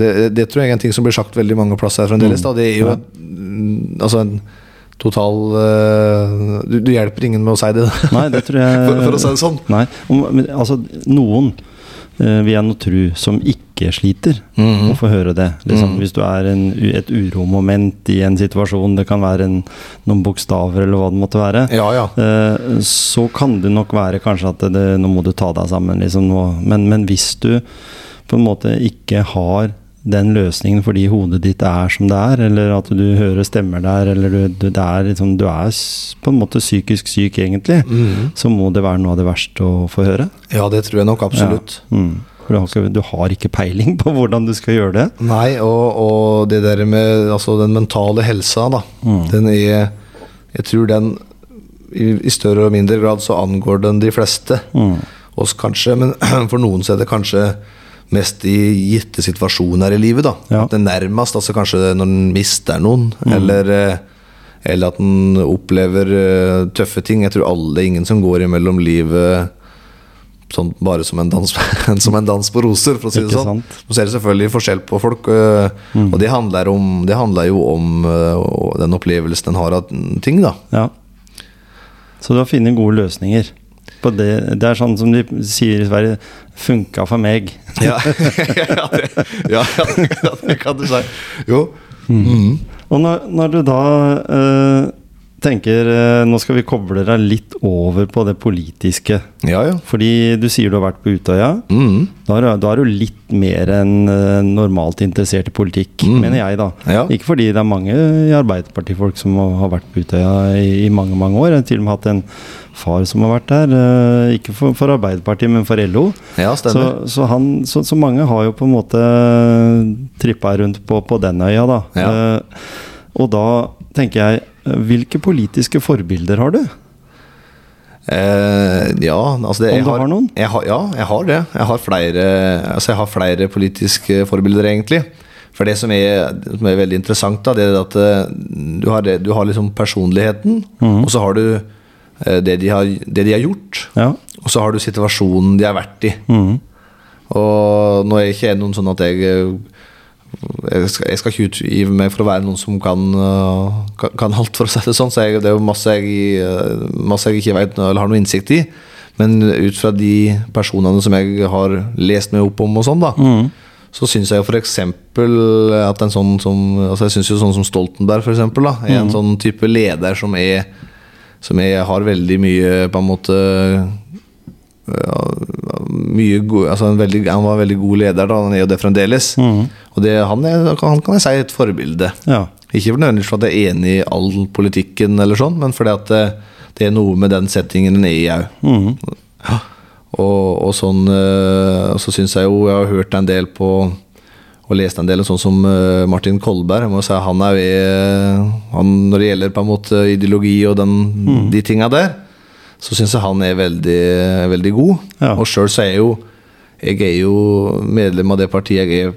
det, det tror jeg er en ting som blir sagt veldig mange plasser her fremdeles. Da. Det er jo Ja. mm, altså en total uh, du, du hjelper ingen med å si det, Nei, det tror jeg for, for å si det sånn. Nei, men, altså noen uh, vil jeg nå tro som ikke sliter, Mhm. å få høre det. Liksom, Mhm. Hvis du er en, et uromoment i en situasjon, det kan være en, noen bokstaver eller hva det måtte være, Ja, ja. Uh, så kan det nok være kanskje at det, nå må du ta deg sammen. Liksom. Men, men hvis du på en måte ikke har den løsningen fordi hodet ditt er som det er, eller at du hører stemmer der, eller du, du, er, liksom, du er på en måte psykisk syk egentlig, mm. så må det være noe av det verste å få høre. ja, det tror jeg nok absolutt. Ja. Mm. For du har, ikke, du har ikke peiling på hvordan du skal gjøre det. Nei, og, og det der med altså den mentale helsa, da. Mm. Den er Jeg tror den i, i større og mindre grad så angår den de fleste. Mm. Oss kanskje, men for noen så er det kanskje mest i gitte situasjoner i livet, da. Ja. At det nærmest, altså kanskje når en mister noen, eller eh, eller at en opplever eh, tøffe ting. Jeg tror alle, ingen som går imellom livet sånn bare som en dans, som en dans på roser, for å si det sånn. Så er det selvfølgelig forskjell på folk, øh, Mm. og det handler, om, det handler jo om øh, den opplevelsen en har av ting, da. Ja. Så du har funnet gode løsninger. På det, det er sånn som de sier i Sverige 'funka for meg'. Ja, ja, det, ja, det kan du si. Jo. Mhm. Og når, når du da eh, tenker eh, Nå skal vi koble deg litt over på det politiske. Ja, ja. Fordi du sier du har vært på Utøya. Mm. Da er, da er du litt mer enn eh, normalt interessert i politikk, Mm. mener jeg, da. Ja. Ikke fordi det er mange i Arbeiderpartifolk som har vært på Utøya i, i mange mange år. Jeg har til og med hatt en far som har vært der. eh, ikke for, for Arbeiderpartiet, men for LO. Ja, Så, så, han, så, så mange har jo på en måte trippa rundt på, på den øya, da. Ja. Eh, og da tenker jeg Hvilke politiske forbilder har du? Eh, ja, altså det, Om du har noen? Jeg har, ja, jeg har det. Jeg har flere, altså jeg har flere politiske forbilder, egentlig. For det som er, som er veldig interessant, da, det er at eh, du har, du har liksom personligheten, mm. og så har du eh, det de har, det de har gjort, Ja. og så har du situasjonen de har vært i. Mm. Og nå er jeg ikke noen sånn at jeg eh, jeg skal, jeg skal ikke utgive meg for å være noen som kan, uh, kan, kan alt, for å si det sånn. Så jeg, det er jo masse jeg, uh, masse jeg ikke vet eller har noe innsikt i. Men ut fra de personene som jeg har lest meg opp om, og sånn da mm. så syns jeg f.eks. at en sånn som altså Jeg synes jo sånn som Stoltenberg for eksempel, da, er en sånn type leder som er Som jeg har veldig mye på en måte mye go altså en veldig, Han var en veldig god leder, da. Han er jo det fremdeles. Mm. Og det, han, er, han kan jeg si er et forbilde Ja. Ikke nødvendigvis at jeg er enig i all politikken, eller sånn, men fordi at det, det er noe med den settingen den er i òg. Ja. Og, og sånn eh, Og så syns jeg jo Jeg har hørt en del på og lest en del sånn som eh, Martin Kolberg. Jeg må si Han er ved, han, Når det gjelder på en måte ideologi og den, de tinga der, så syns jeg han er veldig, veldig god. Ja. Og sjøl så er jeg jo Jeg er jo medlem av det partiet jeg er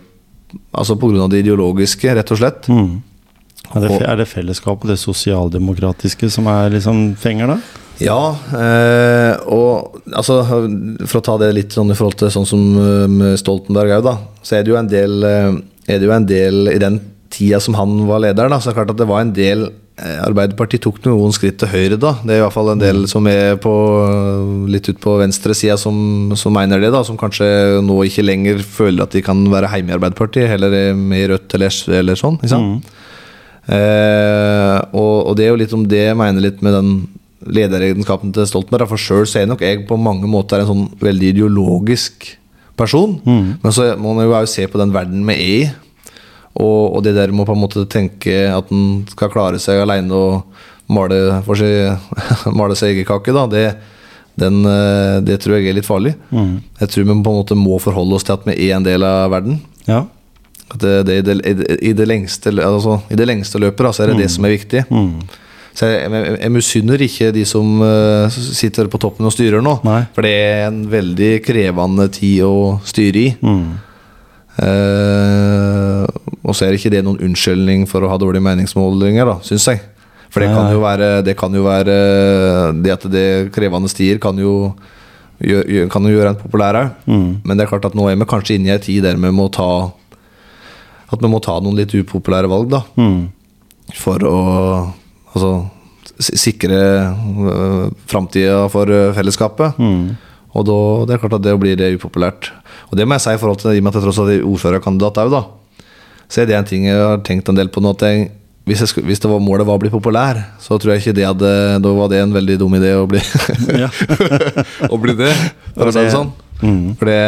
Altså av det ideologiske, rett og slett. Mm. Er det, er det fellesskapet, det sosialdemokratiske, som er liksom fenger, da? Ja, eh, og altså For å ta det litt sånn i forhold til sånn som eh, med Stoltenberg òg, da. Så er det jo en del eh, Er det jo en del i den tida som han var leder, da, så er det klart at det var en del Arbeiderpartiet tok noen skritt til høyre da. Det er i hvert fall en del som er på litt ut på venstresida som, som mener det, da. Som kanskje nå ikke lenger føler at de kan være hjemme i Arbeiderpartiet, heller er med i Rødt eller, eller sånn. Ikke sant? Eh, og, og det er jo litt om det jeg mener litt med den lederegenskapen til Stoltenberg. For sjøl er nok jeg på mange måter en sånn veldig ideologisk person. Men så må man jo se på den verden vi er i. Og, og det der med å på en måte tenke at en skal klare seg alene og male, seg, male seg egen kake, da, det, den, eh, det tror jeg er litt farlig. Jeg tror vi på en måte må forholde oss til at vi er en del av verden. Ja. At det, det, i, det, i det- lengste, altså, I det lengste løpet da, så er det det som er viktig. Så jeg, jeg, jeg misunner ikke de som uh, sitter på toppen og styrer nå. Nei. For det er en veldig krevende tid å styre i. Mm. Eh, og så er ikke det noen unnskyldning for å ha dårlige meningsmålinger, da, syns jeg. For det kan jo være Det kan jo være Det at det krevende stier, kan jo kan jo gjøre en populær òg. Mm. Men det er klart at nå er vi kanskje inne i ei tid der vi må ta At vi må ta noen litt upopulære valg, da. Mm. For å altså, sikre øh, framtida for fellesskapet. Mm. Og da, det er klart at det blir det upopulært. Og det må jeg si i forhold til i og med at jeg tross alt er ordførerkandidat òg, da. Så er det en ting jeg har tenkt en del på nå. At jeg, hvis, jeg, hvis det var målet var å bli populær, så tror jeg ikke det hadde Da var det en veldig dum idé å bli, å bli det, for å si det sånn. Mm. For det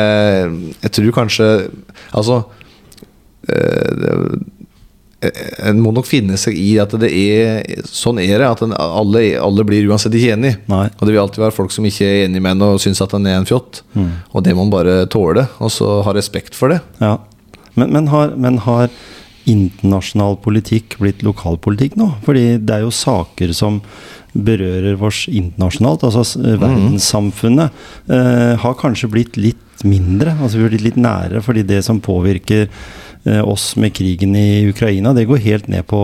Jeg tror kanskje Altså øh, det- En må nok finne seg i at det er Sånn er det. At en, alle, alle blir uansett ikke enig. Nei. Og det vil alltid være folk som ikke er enig med en og syns at en er en fjott. Mm. Og det må man bare tåle, og så ha respekt for det. Ja. Men, men, har, men har internasjonal politikk blitt lokalpolitikk nå? Fordi det er jo saker som berører oss internasjonalt. Altså s- verdenssamfunnet eh, har kanskje blitt litt mindre. Altså vi har blitt litt nære, fordi det som påvirker eh, oss med krigen i Ukraina, det går helt ned på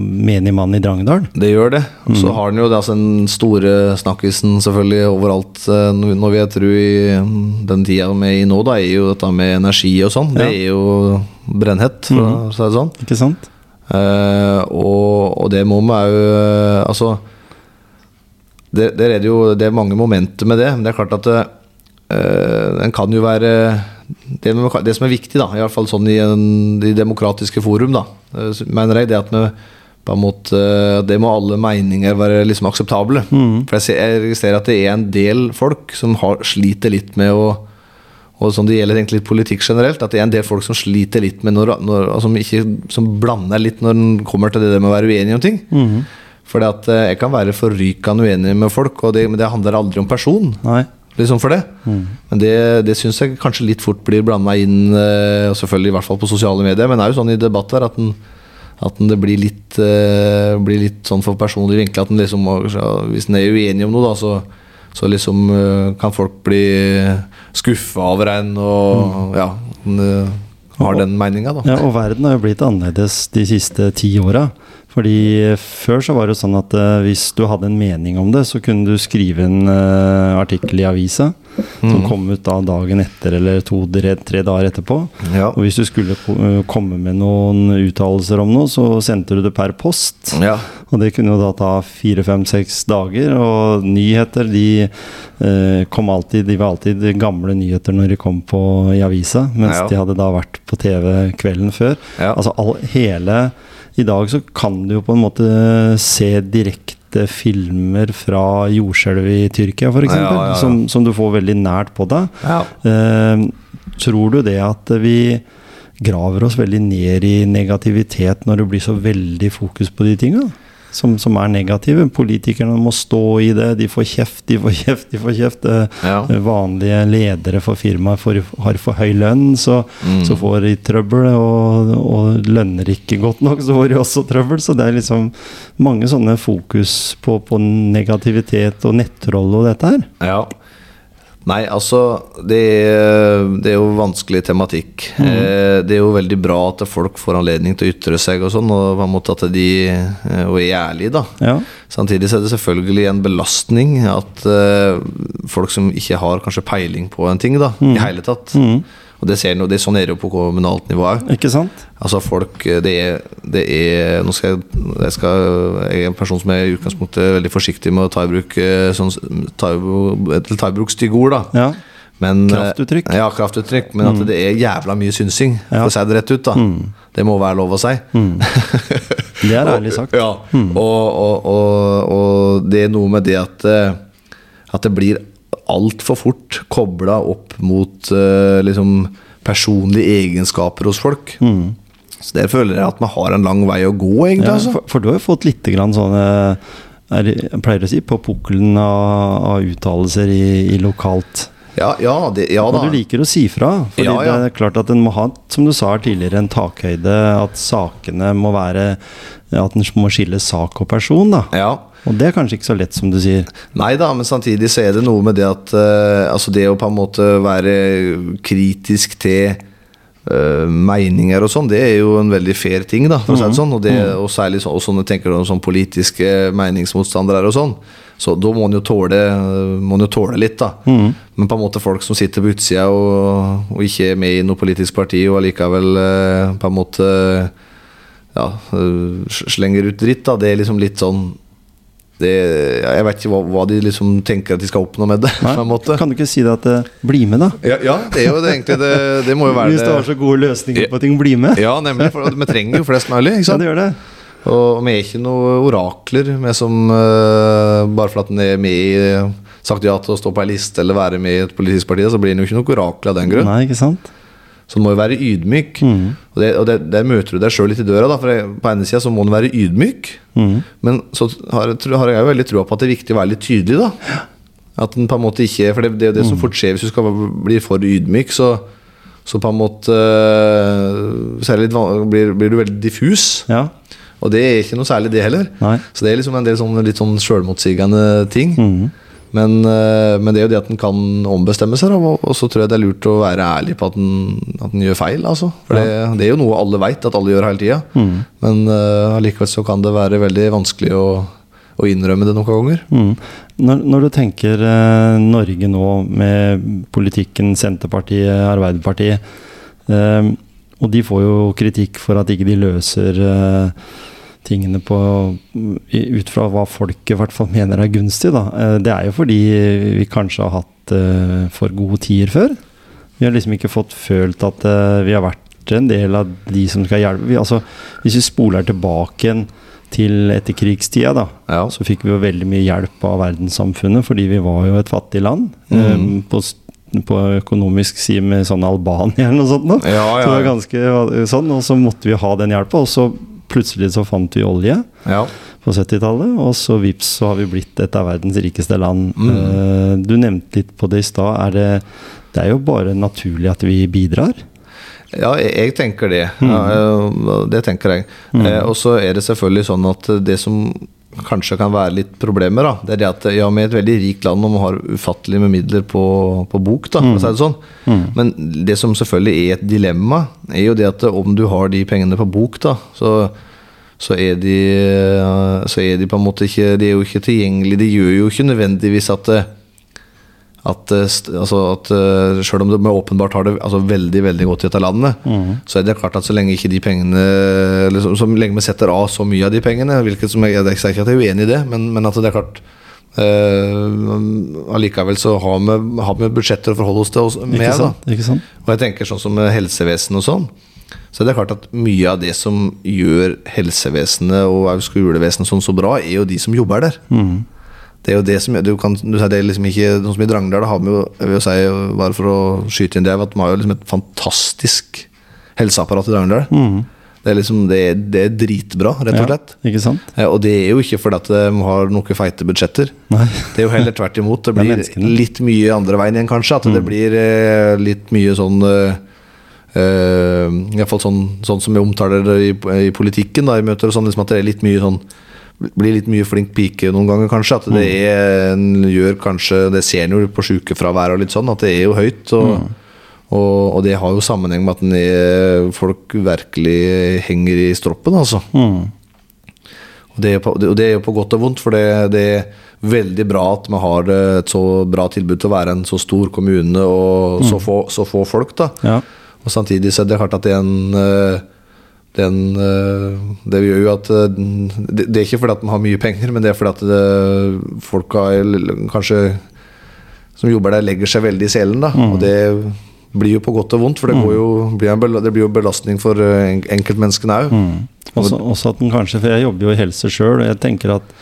menig mann i Drangedal. Det gjør det. Og så har den jo det, altså, den store snakkisen selvfølgelig overalt. eh, Når vi jeg tru i mm, den tida vi er i nå, da, er jo dette med energi og sånn. Det er jo brennhett, for å si det sånn. Ikke sant? Eh, og, og det må vi òg Altså det, der er det jo Det er mange momenter med det, men det er klart at eh, en kan jo være det, det som er viktig, da, i hvert fall sånn i en, i demokratiske forum, da, eh, mener jeg, det at vi på en måte Det må alle meninger være liksom akseptable. For jeg, ser, jeg registrerer at det er en del folk som har, sliter litt med å og sånn Det gjelder egentlig litt politikk generelt. At det er en del folk som sliter litt med når, når, altså, som, ikke, som blander litt når den kommer til det der med å være uenig om ting. Fordi at eh, jeg kan være forrykende uenig med folk, og det, men det handler aldri om person. Nei. Liksom for det Men det, det syns jeg kanskje litt fort blir blanda inn, eh, og selvfølgelig i hvert fall på sosiale medier, men det er jo sånn i debatter at, den, at det blir litt, uh, blir litt sånn for personlig vinkla liksom Hvis en er uenig om noe, da, så, så liksom uh, kan folk bli skuffa over en, og ja den, uh, har den meninga, da. Ja, og verden har jo blitt annerledes de siste ti åra. Fordi før så var det sånn at uh, hvis du hadde en mening om det, så kunne du skrive en uh, artikkel i avisa som kom ut da dagen etter eller to, tre, tre dager etterpå. Ja. Og hvis du skulle eh, komme med noen uttalelser om noe, så sendte du det per post. Ja. Og det kunne jo da ta fire, fem, seks dager. Og nyheter, de eh, kom alltid De var alltid gamle nyheter når de kom på i avisa, mens Ja. de hadde da vært på TV kvelden før. Altså all, hele I dag så kan du jo på en måte se direkte filmer fra jordskjelvet i Tyrkia, f.eks., Ja, ja, ja. som, som du får veldig nært på deg. Ja. Eh, tror du det at vi graver oss veldig ned i negativitet når det blir så veldig fokus på de tinga som, som, er negative. Politikerne må stå i det. De får kjeft, de får kjeft, de får kjeft. Ja. Vanlige ledere for firmaet har for høy lønn, så, mm. så får de trøbbel. Og, og, lønner ikke godt nok, så får de også trøbbel. Så det er liksom mange sånne fokus på, på negativitet og nettrolle og dette her. Ja. Nei, altså det er, det er, jo vanskelig tematikk. Mm. Eh, det er jo veldig bra at folk får anledning til å ytre seg og sånn, og på en måte at de eh, og er ærlige, da. Ja. Samtidig så er det selvfølgelig en belastning at eh, folk som ikke har kanskje peiling på en ting, da, mm. i hele tatt. Mm og det ser no, det, Sånn er det jo på kommunalt nivå òg. Ikke sant? Altså folk Det er, det er Nå skal jeg, jeg, skal, jeg er en person som er i utgangspunktet veldig forsiktig med å ta i bruk eh, sånn, ta, ta i bruk stygge ord. da ja. Men, eh, kraftuttrykk. Ja, kraftuttrykk. Men at mm. det er jævla mye synsing, ja. for å si det rett ut. da mm. Det må være lov å si. Mm. Det er ærlig sagt. ja, mm. og, og, og, og, det er noe med det at, eh, at det blir altfor fort kobla opp mot uh, liksom personlige egenskaper hos folk. Mm. Så der føler jeg at man har en lang vei å gå, egentlig. Ja, altså. for, for, du har jo fått litt grann sånne er, jeg pleier å si på pukkelen av, av uttalelser i, i, lokalt. Ja, ja, det, ja da. Og du liker å si fra. Fordi ja, ja. det er klart at en må ha, som du sa tidligere, en takhøyde. At sakene må være At en må skille sak og person. da Ja og det er kanskje ikke så lett, som du sier? Nei da, men samtidig så er det noe med det at uh, Altså det å på en måte være kritisk til uh, meninger og sånn, det er jo en veldig fair ting, da, for å si det mhm. sånn. Og, det, mhm. og særlig så, og sånne tenker du om sånn politiske meningsmotstandere og sånn. Så da må en jo tåle, jo tåle litt, da. Mm. Men på en måte folk som sitter på utsida og, og, ikke er med i noe politisk parti, og allikevel uh, på en måte ja, slenger ut dritt, da. Det er liksom litt sånn det, jeg vet ikke hva, hva, de liksom tenker at de skal oppnå med det. Kan du ikke si det at uh, bli med, da? Ja, ja, det er jo det, egentlig det, det må jo være Hvis du har så gode løsninger på ting, bli med. Ja, nemlig. For vi trenger jo flest mulig. Ikke sant? Ja, det gjør det. Og vi er ikke noen orakler med som uh, Bare for at en er med i sagt ja til å stå på ei liste eller være med i et politisk parti, så blir en jo ikke noe orakel av den grunn. Nei, ikke sant? Så du må jo være ydmyk. Mm. Og, det, og det, der møter du deg sjøl litt i døra. Da, for På ene sida så må du være ydmyk, mm. men så har, har, jeg jo veldig trua på at det er viktig å være litt tydelig. da At den på en måte ikke For det, det er jo det som mm. fort skjer hvis du skal bli for ydmyk, så, så på en måte Særlig litt, blir, blir, du veldig diffus. Ja. Og det er ikke noe særlig, det heller. Nei. Så det er liksom en del sånn, litt sånn sjølmotsigende ting. Mm. Men, eh, men, det er jo det at en kan ombestemme seg, og, og så tror jeg det er lurt å være ærlig på at en gjør feil. Altså. For det, det, er jo noe alle veit at alle gjør hele tida. Mm. Men uh, allikevel så kan det være veldig vanskelig å, å innrømme det noen ganger. Mm. Når, når, du tenker uh, Norge nå med politikken Senterpartiet, Arbeiderpartiet, uh, og de får jo kritikk for at ikke de løser uh, tingene på, ut fra hva folket i hvert fall mener er gunstig. Da. Eh, det er jo fordi vi kanskje har hatt uh, for gode tider før. Vi har liksom ikke fått følt at uh, vi har vært en del av de som skal hjelpe. Vi, altså, hvis vi spoler tilbake igjen til etterkrigstida, da, ja. så fikk vi jo veldig mye hjelp av verdenssamfunnet, fordi vi var jo et fattig land. Mm. På, på, økonomisk side med sånn Albania eller noe sånt. Da. Ja, ja, så det var ganske sånn, Og så måtte vi ha den hjelpa. Og så plutselig så fant vi olje ja. på 70-tallet, og så vips så har vi blitt et av verdens rikeste land. Mm. Uh, du nevnte litt på det i stad. Er det, det er jo bare naturlig at vi bidrar? Ja, jeg, jeg tenker det. Mm. Ja, det tenker jeg. Mm. Eh, og så er det selvfølgelig sånn at det som kanskje kan være litt problemer, da, det er det at ja, er et veldig rikt land og man har ufattelig med midler på, på bok, da, mm. det sånn. Mm. Men det som selvfølgelig er et dilemma, er jo det at om du har de pengene på bok, da, så, så er de så er de på en måte ikke De er jo ikke tilgjengelige. De gjør jo ikke nødvendigvis at at, eh, altså at eh, selv om de åpenbart har det altså veldig veldig godt i dette landet, mm. så er det klart at så lenge ikke de pengene liksom, Så lenge vi setter av så mye av de pengene hvilket som jeg, jeg sier ikke at jeg er uenig i det, men, men at det er klart uh, Allikevel så har vi, har vi budsjetter å forholde oss til oss med. Ikke sant, ikke sant? Og jeg tenker sånn som helsevesen og sånn. Så det er klart at mye av det som gjør helsevesenet og skolevesenet sånn så bra, er jo de som jobber der. Mm. Det er jo det som du kan, du sier det er liksom ikke Sånn som i Drangedal, har vi jo jeg vil si, bare for å skyte inn det, at vi har jo liksom et fantastisk helseapparat i Drangedal. Mm. Det er liksom det, er- det er dritbra, rett og slett. Ja, ikke sant? Eh, Og det er jo ikke fordi at de har noen feite budsjetter. Nei. Det er jo heller tvert imot. Det Det blir. Mm. litt mye andre veien igjen, kanskje. At det blir eh, litt mye sånn Uh, Iallfall sånn, sånn som vi omtaler det i, i politikken, da, i møter og sånn, liksom at det er litt mye sånn blir litt mye flink pike noen ganger, kanskje. At det Mm. er gjør kanskje Det ser en jo på sykefravær og litt sånn, at det er jo høyt. Og, Mm. og, og det har jo sammenheng med at er, folk virkelig henger i stroppen, altså. Mm. Og det, på, og det er jo på godt og vondt, for det, det er veldig bra at vi har et så bra tilbud til å være en så stor kommune og så, få, så få folk. da Ja. Og samtidig så er det klart at det er en eh, det, er en, eh, det gjør jo at eh, det, det er ikke fordi at de har mye penger, men det er fordi at det, folka er kanskje som jobber der, legger seg veldig i selen. da Og det blir jo på godt og vondt, for det, går jo, blir en det blir jo belastning for eh, en- enkeltmenneskene òg. Mm. Også, også at den kanskje, for jeg jobber jo i helse sjøl, og jeg tenker at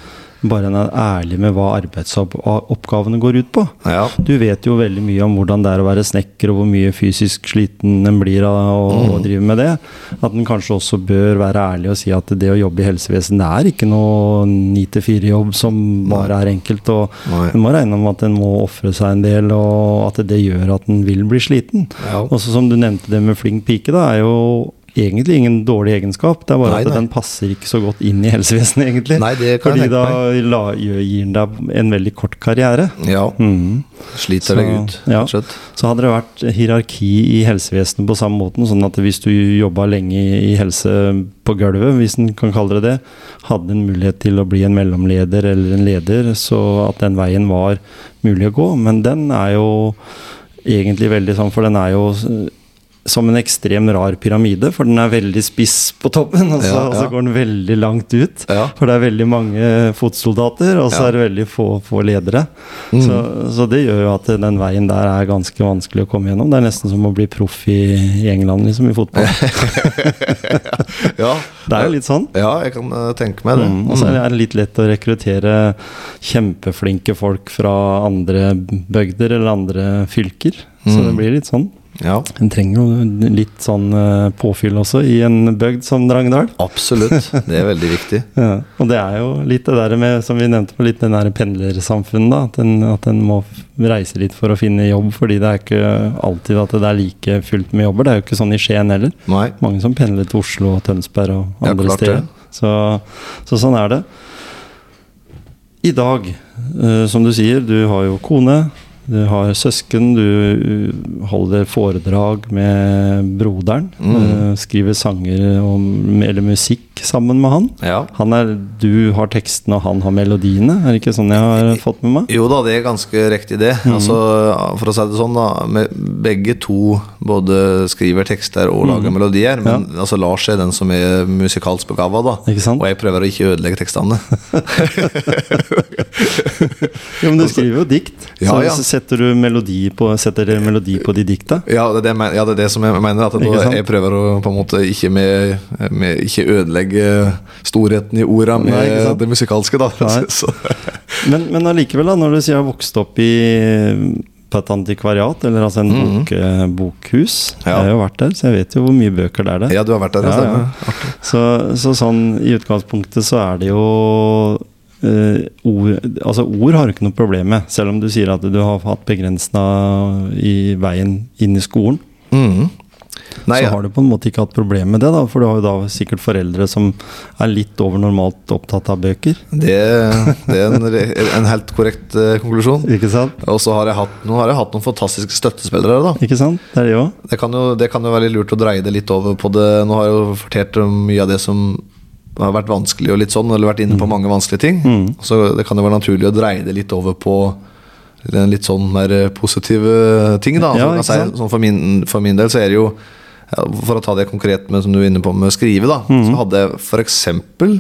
bare en er ærlig med hva arbeidsoppgavene går ut på. Ja. Du vet jo veldig mye om hvordan det er å være snekker, og hvor mye fysisk sliten en blir av å, Mm. drive med det. At en kanskje også bør være ærlig og si at det å jobbe i helsevesenet det er ikke noe ni til fire-jobb som bare er enkelt. og Nei. En må regne med at en må ofre seg en del, og at det gjør at en vil bli sliten. Ja. Også som du nevnte det med flink pike, da, er jo egentlig ingen dårlig egenskap. Det er bare Nei, at nei. den passer ikke så godt inn i helsevesenet, egentlig. Nei, det kan jeg Fordi tenke da la, gir den deg en veldig kort karriere. ja. Mm. Sliter deg ut, ja. Så hadde det vært hierarki i helsevesenet på samme måten, sånn at hvis du jobba lenge i helse på gulvet, hvis en kan kalle det det, hadde en mulighet til å bli en mellomleder eller en leder, så at den veien var mulig å gå. Men den er jo egentlig veldig sånn, for den er jo som en ekstrem rar pyramide, for den er veldig spiss på toppen, og så, Ja, og så går den veldig langt ut. Ja. For det er veldig mange fotsoldater, og så Ja. er det veldig få, få ledere. Mm. Så, så det gjør jo at den veien der er ganske vanskelig å komme gjennom. Det er nesten som å bli proff i, i England, liksom, i fotball. Ja. Det er jo litt sånn. Ja, jeg kan eh, tenke meg det. Mm, og så er det litt lett å rekruttere kjempeflinke folk fra andre bygder eller andre fylker. Så Mm. det blir litt sånn. Ja, En trenger jo litt sånn eh, påfyll også i en bygd som Drangedal. absolutt. Det er veldig viktig. Ja, og det er jo litt det der med, som vi nevnte, på litt den der pendlersamfunnet. At en, at en må reise litt for å finne jobb, fordi det er ikke alltid at det er like fullt med jobber. Det er jo ikke sånn i Skien heller. Nei. Mange som pendler til Oslo og Tønsberg og andre ja, steder. Så, så sånn er det. I dag, eh, som du sier, du har jo kone, du har søsken, du eh, holder foredrag med broderen. Mm. eh, skriver sanger om, eller musikk sammen med han. Ja. Han er, du har tekstene, og han har melodiene. Er det ikke sånn jeg har fått med meg? Jo da, det er ganske riktig det. Mm. Altså, for å si det sånn, da. Med begge to både skriver tekster og lager melodier. Men altså, Lars er den som er musikalsk begava, da. Og jeg prøver å ikke ødelegge tekstene. Jo, men du skriver jo dikt. Ja, så, ja. så setter du melodi på, setter melodi på de dikta. Ja, det er det, jeg ja, det det som jeg mener. At jeg prøver å på en måte ikke, med, med, ikke ødelegge storheten i orda med Nei, det musikalske, da. Så, Men, men allikevel, da, når du sier jeg har vokst opp i på et antikvariat, eller altså en bok, eh, bokhus Mhm. Ja. Jeg har jo vært der, så jeg vet jo hvor mye bøker det er der. ja, du har vært der, Ja, ja. Så, så sånn i utgangspunktet så er det jo eh, ord, altså ord har du ikke noe problem med, selv om du sier at du har hatt begrensa i veien inn i skolen. Mhm. Nei, så har du på en måte ikke hatt problem med det, da, for du har jo da sikkert foreldre som er litt over normalt opptatt av bøker. det, det er en, en helt korrekt uh, konklusjon. Ikke sant? Og så har jeg hatt, nå har jeg hatt noen fantastiske støttespillere. da Ikke sant? Det er det òg. det kan, jo, det kan jo være litt lurt å dreie det litt over på det. Nå har jeg jo fortalt om mye av det som har vært vanskelig, og litt sånn, eller vært inne på mange vanskelige ting. Mm. Så det kan jo være naturlig å dreie det litt over på en litt sånn mer positive ting. da Ja, Så si, sånn for, min, for min del så er det jo For å ta det konkret med som du er inne på med å skrive, da Mm. så hadde jeg eksempel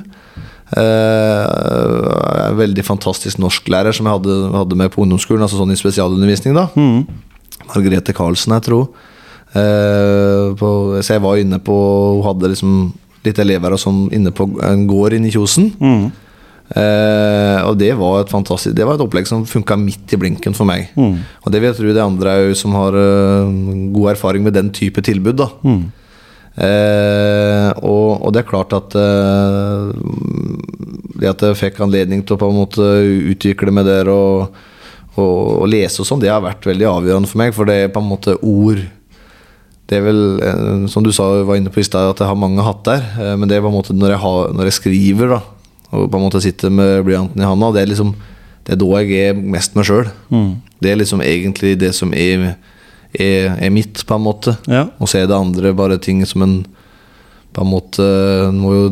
eh, en veldig fantastisk norsklærer som jeg hadde, hadde med på ungdomsskolen, altså sånn i spesialundervisning. da Mm. Margrethe Karlsen, jeg tror. Eh, på, så jeg var inne på Hun hadde liksom litt elever og sånn inne på en gård inne i Kjosen. Mm. Eh, og det var et fantastisk Det var et opplegg som funka midt i blinken for meg. Mm. Og det vil jeg tro det andre òg som har uh, god erfaring med den type tilbud. da Mm. Eh, og, og det er klart at det at jeg fikk anledning til å på en måte utvikle med dere og, og, og lese og sånn, det har vært veldig avgjørende for meg. For det er på en måte ord Det er vel, som du sa, var inne på i stad, at jeg har mange hatter. der men det er på en måte når jeg, har, når jeg skriver, da, og på en måte sitte med blyanten i handa, det er liksom det er da jeg er mest meg sjøl. Mm. Det er liksom egentlig det som er, er, er mitt, på en måte. Ja. Og så er det andre bare ting som en på en måte En må jo,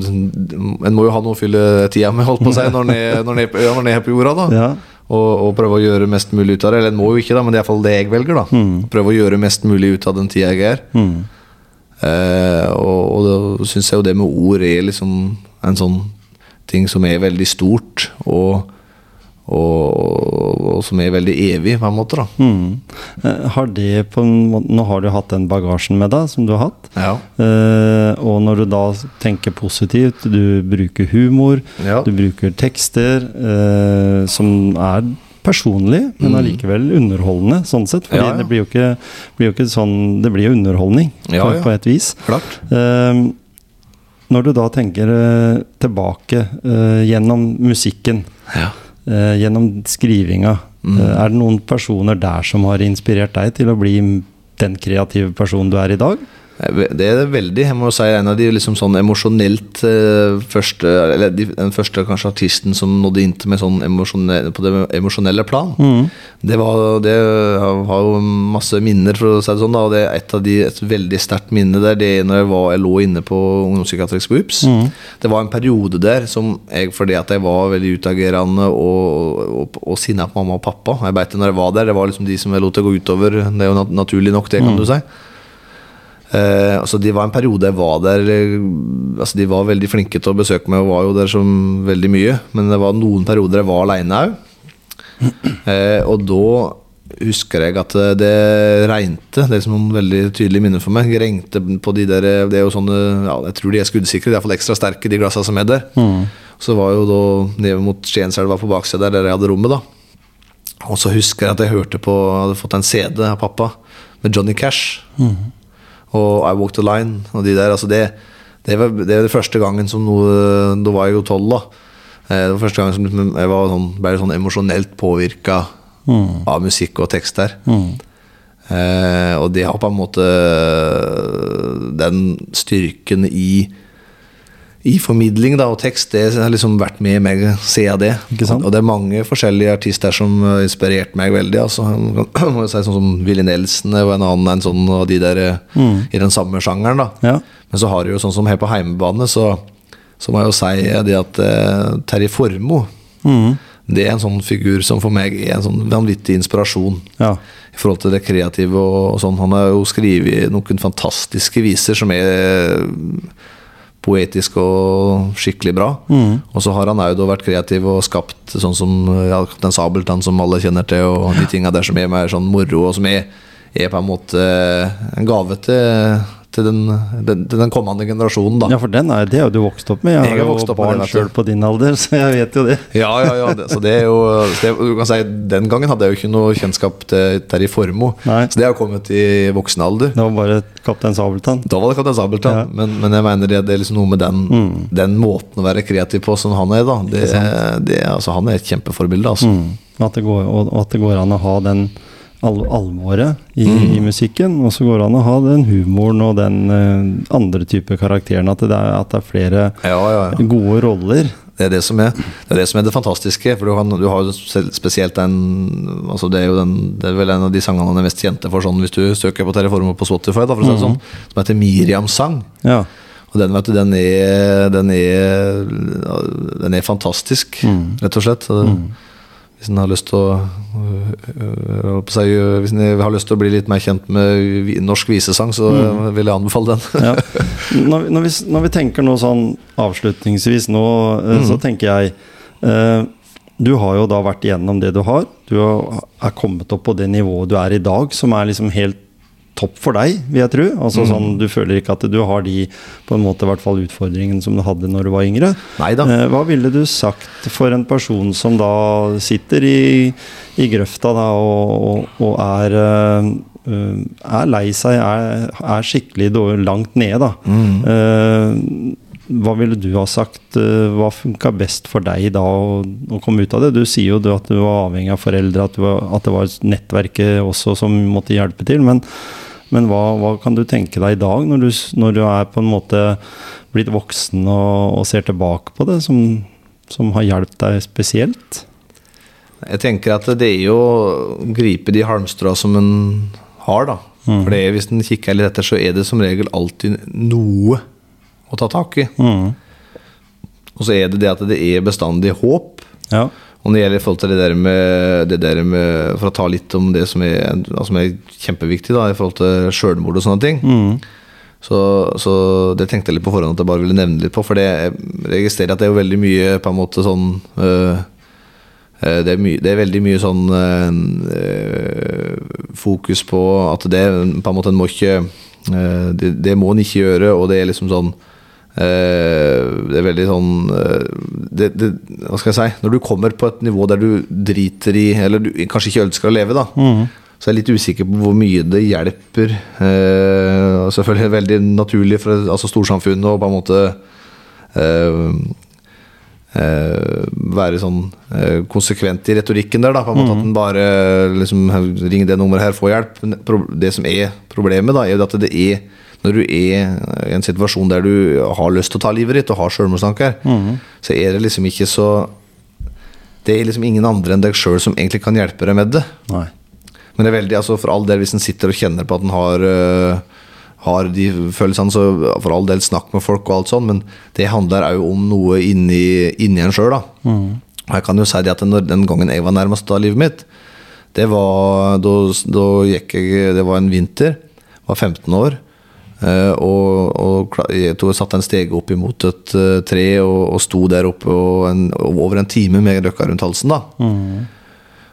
en må jo ha noe å fylle tida med, holdt på å si, når en er, når en er på jorda. da Ja. og, og prøve å gjøre mest mulig ut av det. Eller en må jo ikke, da, men det er iallfall det jeg velger. da Mm. Prøve å gjøre mest mulig ut av den tida jeg er. Mm. Eh, og, og da syns jeg jo det med ord er liksom en sånn ting som er veldig stort, og, og, og som er veldig evig, på en måte. da Mm. Eh, Har det på en måte Nå har du hatt den bagasjen med deg som du har hatt. Ja. Eh, og når du da tenker positivt, du bruker humor, Ja. du bruker tekster eh, som er personlig, men allikevel underholdende, sånn sett. Fordi Mm. Ja, ja. det blir jo ikke, blir jo ikke sånn Det blir jo underholdning Ja, på, ja. på et vis. Klart. Eh, når du da tenker eh, tilbake eh, gjennom musikken, Ja. eh, gjennom skrivinga, Mm. er det noen personer der som har inspirert deg til å bli den kreative personen du er i dag? Det er veldig. Jeg må jo si en av de liksom sånn emosjonelt eh, første Eller de, den første kanskje artisten som nådde inn til meg sånn på det emosjonelle plan. Det var Det har jo masse minner, for å si det sånn. da Og det er et av de Et veldig sterkt minne der. Det er når jeg, var, jeg lå inne på ungdomspsykiatrisk på Mm. Det var en periode der som jeg, fordi at jeg var veldig utagerende og, og, og sinna på mamma og pappa Jeg beit det når jeg var der, det var liksom de som jeg lot det gå utover. Det er jo nat naturlig nok, det, kan du si. Eh, altså Det var en periode jeg var der Altså De var veldig flinke til å besøke meg og var jo der som veldig mye. Men det var noen perioder jeg var aleine òg. Eh, og da husker jeg at det- regnte. Det er liksom noen veldig tydelige minner for meg. Jeg regnte på de der Det er jo sånne ja, Jeg tror de er skuddsikre. De er iallfall ekstra sterke, de glassene som er der. Så var jo da nede mot Skienselva på baksida der, der jeg hadde rommet, da. Og så husker jeg at jeg hørte på Hadde fått en CD av pappa med Johnny Cash. Og I Walk the Line og de der. Altså det, det, var, det var det første gangen som noe Da var jeg jo tolv, da. Det var første gangen som liksom jeg var sånn, ble sånn emosjonelt påvirka av musikk og tekst der. Eh, og det har på en måte Den styrken i i formidling da, og tekst, det har liksom vært med meg siden det. Og det er mange forskjellige artister som har inspirert meg veldig. Altså, må si Sånn som Willy Nelson og en annen en sånn av de der mm. i den samme sjangeren. da Ja. Men så har du jo sånn som her på heimebane, så, så må jeg jo si det at eh, Terje Formoe Det er en sånn figur som for meg er en sånn vanvittig inspirasjon Ja. i forhold til det kreative og, og sånn. Han har jo skrevet noen fantastiske viser som er poetisk og skikkelig bra. Og så har han òg vært kreativ og skapt sånn som ja, Kaptein Sabeltann, som alle kjenner til, og de tinga der som er mer sånn moro, og som er, er på en måte en gave til, til, den, den, til den kommende generasjonen, da. ja, for den er, det er jo du vokst opp med. Jeg Jeg har jo barn sjøl på din alder, så jeg vet jo det. Ja, ja, ja. Det, så det er jo det, Du kan si Den gangen hadde jeg jo ikke noe kjennskap til Terje Formoe. Så det har kommet i voksen alder. Det var bare Kaptein Sabeltann. Da var det Kaptein Sabeltann, Ja. men, men jeg mener det, er liksom noe med den, den måten å være kreativ på som han er. da det, det, altså, Han er et kjempeforbilde. Altså. Mm. At, det går, og, og at det går an å ha den al alvoret i, Mm. i musikken, og så går det an å ha den humoren og den uh, andre type karakteren. At det, er, at det er flere Ja, ja, ja. gode roller. Det er det som er det, er det, som er det fantastiske. For du har, du har jo spesielt den altså det, er jo den det er vel en av de sangene han er mest kjente for, sånn hvis du søker på Terreformer på Spotify, da, for å si det sånn, som heter Miriams sang. Ja. Og den, vet du, den er, den er, den er fantastisk, rett og slett. Så Hvis en har lyst til å øh, øh, øh, Hvis en har lyst til å bli litt mer kjent med norsk visesang, så øh, vil jeg anbefale den. ja. Når, vi- når, vi, når vi tenker nå sånn avslutningsvis nå, mm. så tenker jeg eh, Du har jo da vært igjennom det du har. Du har, er kommet opp på det nivået du er i dag, som er liksom helt topp for deg, vil jeg tro. Altså sånn, Du føler ikke at du har de på en måte i hvert fall utfordringene som du hadde når du var yngre. Neida. Eh, hva ville du sagt for en person som da sitter i, i grøfta da, og, og, og er, eh, eh, er lei seg, er, er skikkelig langt nede, da. Eh, hva ville du ha sagt? Hva funka best for deg da å, å komme ut av det? Du sier jo at du var avhengig av foreldre, at, du var, at det var nettverket også som måtte hjelpe til. Men, men hva, hva kan du tenke deg i dag, når du, når du er på en måte blitt voksen og, og ser tilbake på det, som, som har hjulpet deg spesielt? Jeg tenker at det er jo å gripe de halmstrå som en har, da. For er, hvis en kikker litt etter, så er det som regel alltid noe å ta tak i. Mm. Og så er det det at det er bestandig håp. Ja. Og når det gjelder forhold til det der med, det der med For å ta litt om det som er, altså, er kjempeviktig da, i forhold til sjølmord og sånne ting. Så, så det tenkte jeg litt på forhånd at jeg bare ville nevne litt på. For det, jeg registrerer at det er jo veldig mye på en måte sånn øh, det, er mye, det er veldig mye sånn øh, fokus på at det på en måte en må ikke øh, det, det må en ikke gjøre, og det er liksom sånn det er veldig sånn øh, det, det, Hva skal jeg si Når du kommer på et nivå der du driter i Eller du kanskje ikke ønsker å leve, da. Så jeg er litt usikker på hvor mye det hjelper. Eh, selvfølgelig veldig naturlig for altså storsamfunnet å på en måte eh, eh, være sånn eh, konsekvent i retorikken der. Da, på en måte At en bare liksom, ringer det nummeret her, får hjelp. Men det som er problemet, da, er jo at det er når du er i en situasjon der du har lyst til å ta livet ditt og har selvmordstanker, så er det liksom ikke så Det er liksom ingen andre enn deg sjøl som egentlig kan hjelpe deg med det. Nei. Men det er veldig, altså for all del hvis en sitter og kjenner på at en har, uh, har de følelsene, så for all del snakk med folk og alt sånn, men det handler òg om noe inni, inni en sjøl, da. Og jeg kan jo si det at når, den gangen jeg var nærmest av livet mitt, det var da, da gikk jeg Det var en vinter, var 15 år. Eh, og, jeg tror jeg satte en stege opp imot et eh, tre og, og sto der oppe og en, over en time med røkka rundt halsen. da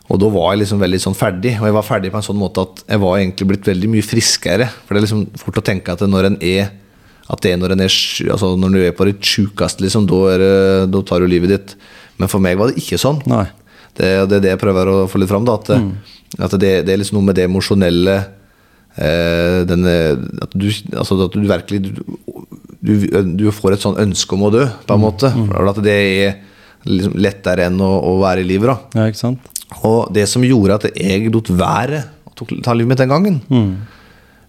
og da var jeg liksom veldig sånn ferdig, og jeg var ferdig på en sånn måte at jeg var egentlig blitt veldig mye friskere. For det er liksom fort å tenke at det når en er At det er når en er altså når du er på ditt sjukeste, liksom, da, tar du livet ditt. Men for meg var det ikke sånn. Det, det er det jeg prøver å få litt fram. Da, at, at det, det er liksom noe med det emosjonelle denne, at, du, altså at du virkelig du, du, får et sånn ønske om å dø, på en måte. For at det er liksom lettere enn å, å være i livet. da Ja, ikke sant? og det som gjorde at jeg lot være å ta livet mitt den gangen,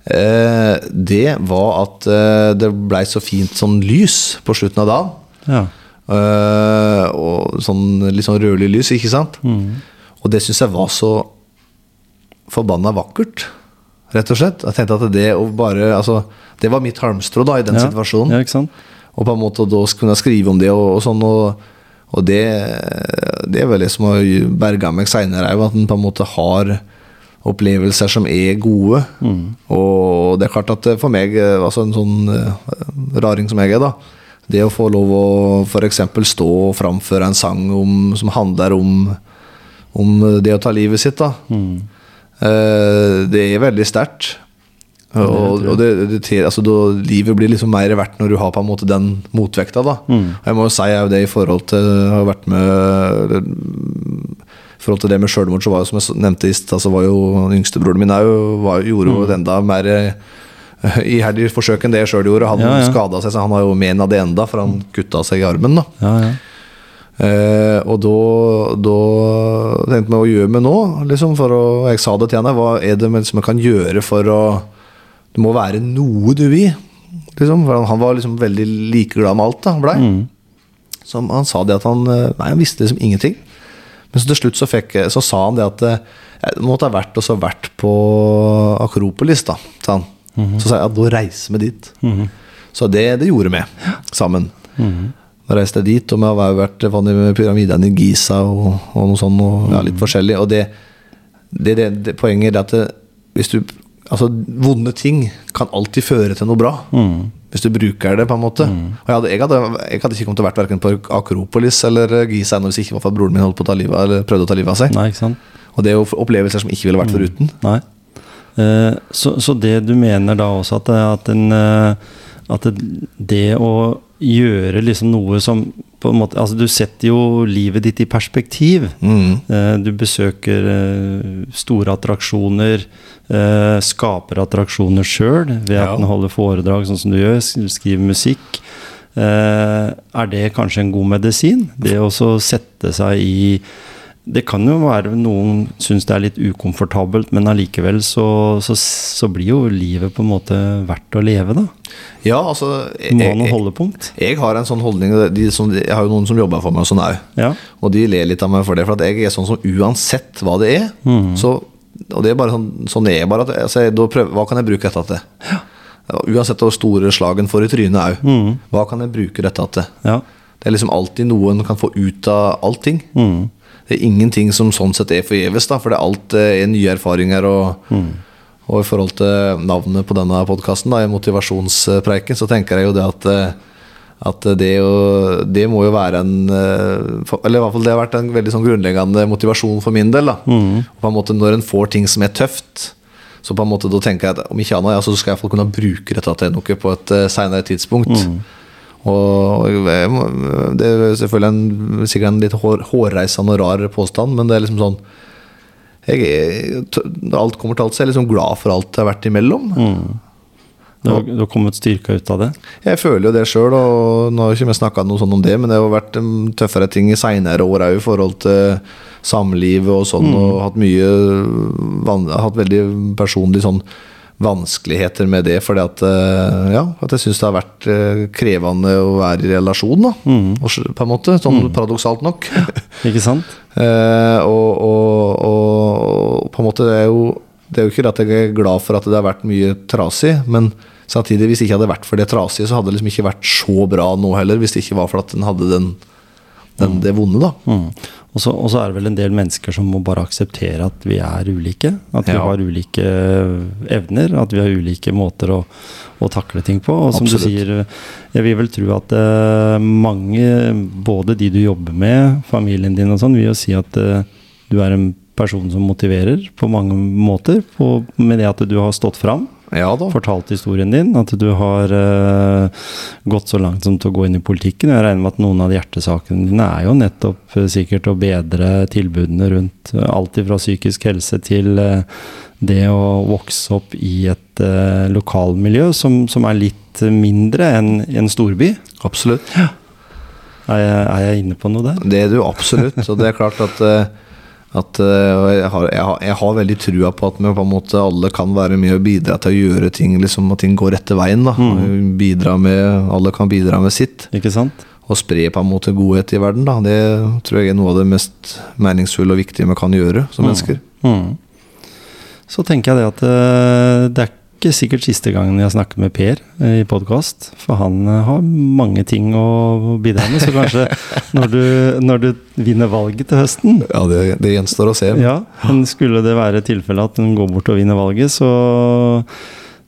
eh, det var at eh, det blei så fint sånn lys på slutten av dagen. Ja. Eh, og sånn litt sånn rødlig lys, ikke sant? Og det syns jeg var så forbanna vakkert, rett og slett. Jeg tenkte at det å bare Altså, det var mitt halmstrå da, i den Ja. situasjonen. Ja, ikke sant? Og på en måte da kunne jeg skrive om det og, og sånn. Og, og det, det er vel det som har berga meg seinere òg, at en på en måte har opplevelser som er gode. Og det er klart at for meg, eh, altså en sånn eh, raring som jeg er, da Det å få lov å f.eks. stå og framføre en sang om, som handler om, om det å ta livet sitt, da. Eh, det er veldig sterkt. Og, og det, det, altså, da, livet blir liksom mer verdt når du har på en måte den motvekta. Da. Og jeg må jo si jeg, det i forhold til har vært med I forhold til det med selvmord, så var jo som jeg nevnte i stad, så var jo den yngste broren min òg gjorde jo et enda mer eh, iherdig forsøk enn det jeg sjøl gjorde. Han Ja, ja. skada seg, så han har jo mena det enda, for han kutta seg i armen. da Ja, ja. Eh, og da, da tenkte vi å gjøre med nå, liksom, for å, jeg sa det til henne, hva er det vi kan gjøre for å Det må være noe du vil. Liksom, for han, han var liksom veldig likeglad med alt, da, han blei. Så han sa det at han eh, Nei, han visste liksom ingenting. Men så til slutt så, fikk, så sa han det at eh, jeg måtte ha vært, også vært på Akropolis, da, sa han. Så sa jeg at da reiser vi dit. Så det, det gjorde vi sammen. Da reiste jeg dit, og vi har vært i pyramidene i Giza og, og noe sånt, og ja, litt forskjellig. Og det, det, det, det poenget er at det, hvis du Altså, vonde ting kan alltid føre til noe bra. Hvis du bruker det, på en måte. Og jeg hadde, jeg, hadde, jeg hadde ikke kommet til å vært verken på Akropolis eller Giza ennå hvis ikke for at broren min holdt på å ta livet, eller prøvde å ta livet av seg. Nei? Og det er jo opplevelser som ikke ville vært foruten. Nei. Eh, så, så det du mener da også, at, at, en, eh, at det å gjøre liksom noe som på en måte, altså Du setter jo livet ditt i perspektiv. Mm. Eh, du besøker eh, store attraksjoner. eh, skaper attraksjoner sjøl ved at Ja. den holder foredrag sånn som du gjør. Skriver musikk. Eh, er det kanskje en god medisin? Det å sette seg i Det kan jo være noen syns det er litt ukomfortabelt, men allikevel så, så, så blir jo livet på en måte verdt å leve, da. Ja, altså må ha noe holdepunkt. jeg har en sånn holdning de som, Jeg har jo noen som jobber for meg og sånn òg. Ja. Og de ler litt av meg for det, for at jeg er sånn som uansett hva det er Mm. så, Og det er bare sånn, sånn er jeg bare. At, jeg- altså, jeg, prøver, hva kan jeg bruke dette til? Ja, Uansett hvor store slagen får i trynet òg. Mm. Hva kan jeg bruke dette til? ja. Det er liksom alltid noe en kan få ut av allting. Mm. Det er ingenting som sånn sett er forgjeves, for det er alt eh, er nye erfaringer. Og, Mm. og i forhold til navnet på denne podkasten, motivasjonspreiken, så tenker jeg jo det at eh, at det, jo, det må jo være en eh, Eller i hvert fall det har vært en veldig sånn grunnleggende motivasjon for min del. Mm. På en måte Når en får ting som er tøft, så på en måte da tenker jeg at om ikke annet, ja, så skal jeg iallfall kunne bruke dette til noe på et uh, senere tidspunkt. Og Det er selvfølgelig en, sikkert en litt hår, hårreisende og rar påstand, men det er liksom sånn jeg Alt kommer til alt, så jeg er liksom glad for alt det har vært imellom. Du har, du har kommet styrka ut av det? Jeg føler jo det sjøl, nå har ikke vi snakka noe sånn om det, men det har vært um, tøffere ting i seinere år òg i forhold til samlivet og sånn, og hatt mye Hatt veldig personlig sånn vanskeligheter med det, fordi at eh, Ja, at jeg syns det har vært eh, krevende å være i relasjon, da. Mm. på en måte. Sånn paradoksalt nok. Ikke sant? Eh, og, og, og på en måte det er jo Det er jo ikke at jeg er glad for at det har vært mye trasig, men samtidig, hvis det ikke hadde vært for det trasige, så hadde det liksom ikke vært så bra nå heller, hvis det ikke var for at den hadde den, den, det vonde, da. Mm. Og så og så er det vel en del mennesker som må bare akseptere at vi er ulike. At vi Ja. har ulike evner, at vi har ulike måter å, å takle ting på. Og som Absolutt. du sier, jeg vil vel tro at uh, mange, både de du jobber med, familien din og sånn, vil jo si at uh, du er en person som motiverer på mange måter. På, med det at du har stått fram, Ja da. fortalt historien din, at du har uh, gått så langt som til å gå inn i politikken. Jeg regner med at noen av hjertesakene dine er jo nettopp uh, sikkert å bedre tilbudene rundt uh, alt fra psykisk helse til det å vokse opp i et lokalmiljø som, som er litt mindre enn en storby. Absolutt. Er jeg, er jeg inne på noe der? Det er du absolutt. Og det er klart at, at eh, jeg, har, jeg, har, jeg har veldig trua på at vi på en måte alle kan være med og bidra til å gjøre ting liksom, at ting går rette veien. Da. mm. Bidra med, alle kan bidra med sitt. Ikke sant? Og spre på en måte godhet i verden. Da. Det tror jeg er noe av det mest meningsfulle og viktige vi kan gjøre som mennesker. Mm. Så tenker jeg det at eh, det er ikke sikkert siste gangen jeg snakker med Per eh, i podkast. For han eh, har mange ting å bidra med. Så kanskje når du, når du vinner valget til høsten Ja, det, det gjenstår å se. ja, men Skulle det være tilfellet at hun går bort og vinner valget, så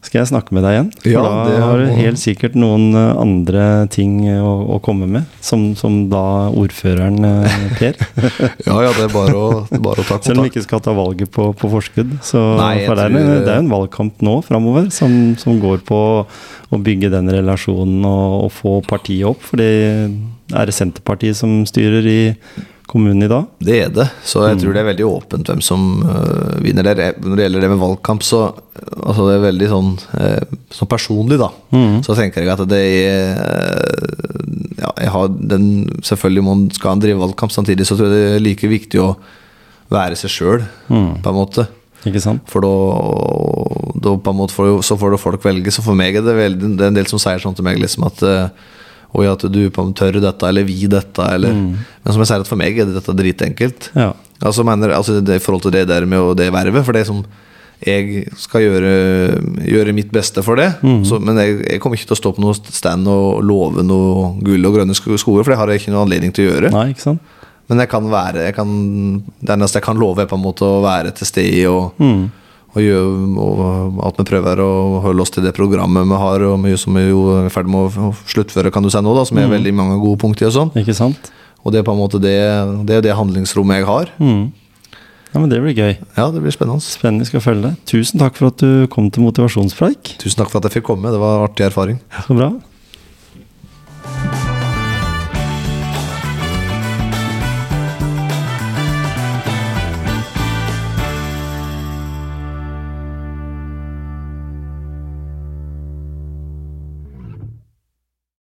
skal jeg snakke med deg igjen. For Ja, da det har du helt sikkert noen eh, andre ting å, å komme med, som, som da ordføreren eh, Per. Ja, ja, det er bare å, bare å ta Selv om vi ikke skal ta valget på, på forskudd. Så, Nei, for det er, tror- det er en valgkamp nå framover som, som går på å bygge den relasjonen og, og få partiet opp. For det er det Senterpartiet som styrer i kommunen i dag. Det er det. Så jeg tror det er veldig åpent hvem som uh, vinner der. Når det gjelder det med valgkamp, så altså det er veldig sånn, uh, sånn personlig, da. Så tenker jeg at det er uh, Ja, jeg har den Selvfølgelig må, skal man drive valgkamp, samtidig så tror jeg det er like viktig å være seg sjøl, på en måte. Ikke sant? For da, da på en måte får, så får folk velge. Så for meg er det, veldig, det er en del som sier sånn til meg liksom at Oi, at du på en tør dette, eller vi dette, eller Men som jeg sier, at for meg er dette dritenkelt. Ja. Altså, mener, altså det, I forhold til det der med det vervet. For det som jeg skal gjøre, gjøre mitt beste for det. Så, men jeg, jeg kommer ikke til å stå på noe stand og love noe gull og grønne sko- skoer, for det har jeg ikke noen anledning til å gjøre. Nei, ikke sant? Men jeg kan være jeg kan, Det eneste jeg kan love, er på en måte å være til stede og, og, gjør, og at vi prøver å holde oss til det programmet vi har, og mye som vi jo er i ferd med å sluttføre, kan du si nå, da, som er veldig mange gode punkter i og sånn. Ikke sant? Og det er på en måte det, det, det handlingsrommet jeg har. Mm. Ja, men Det blir gøy. Ja, det blir spennende. Spennende, skal følge det. Tusen takk for at du kom til motivasjonspreik. Tusen takk for at jeg fikk komme. Det var artig erfaring. Så bra.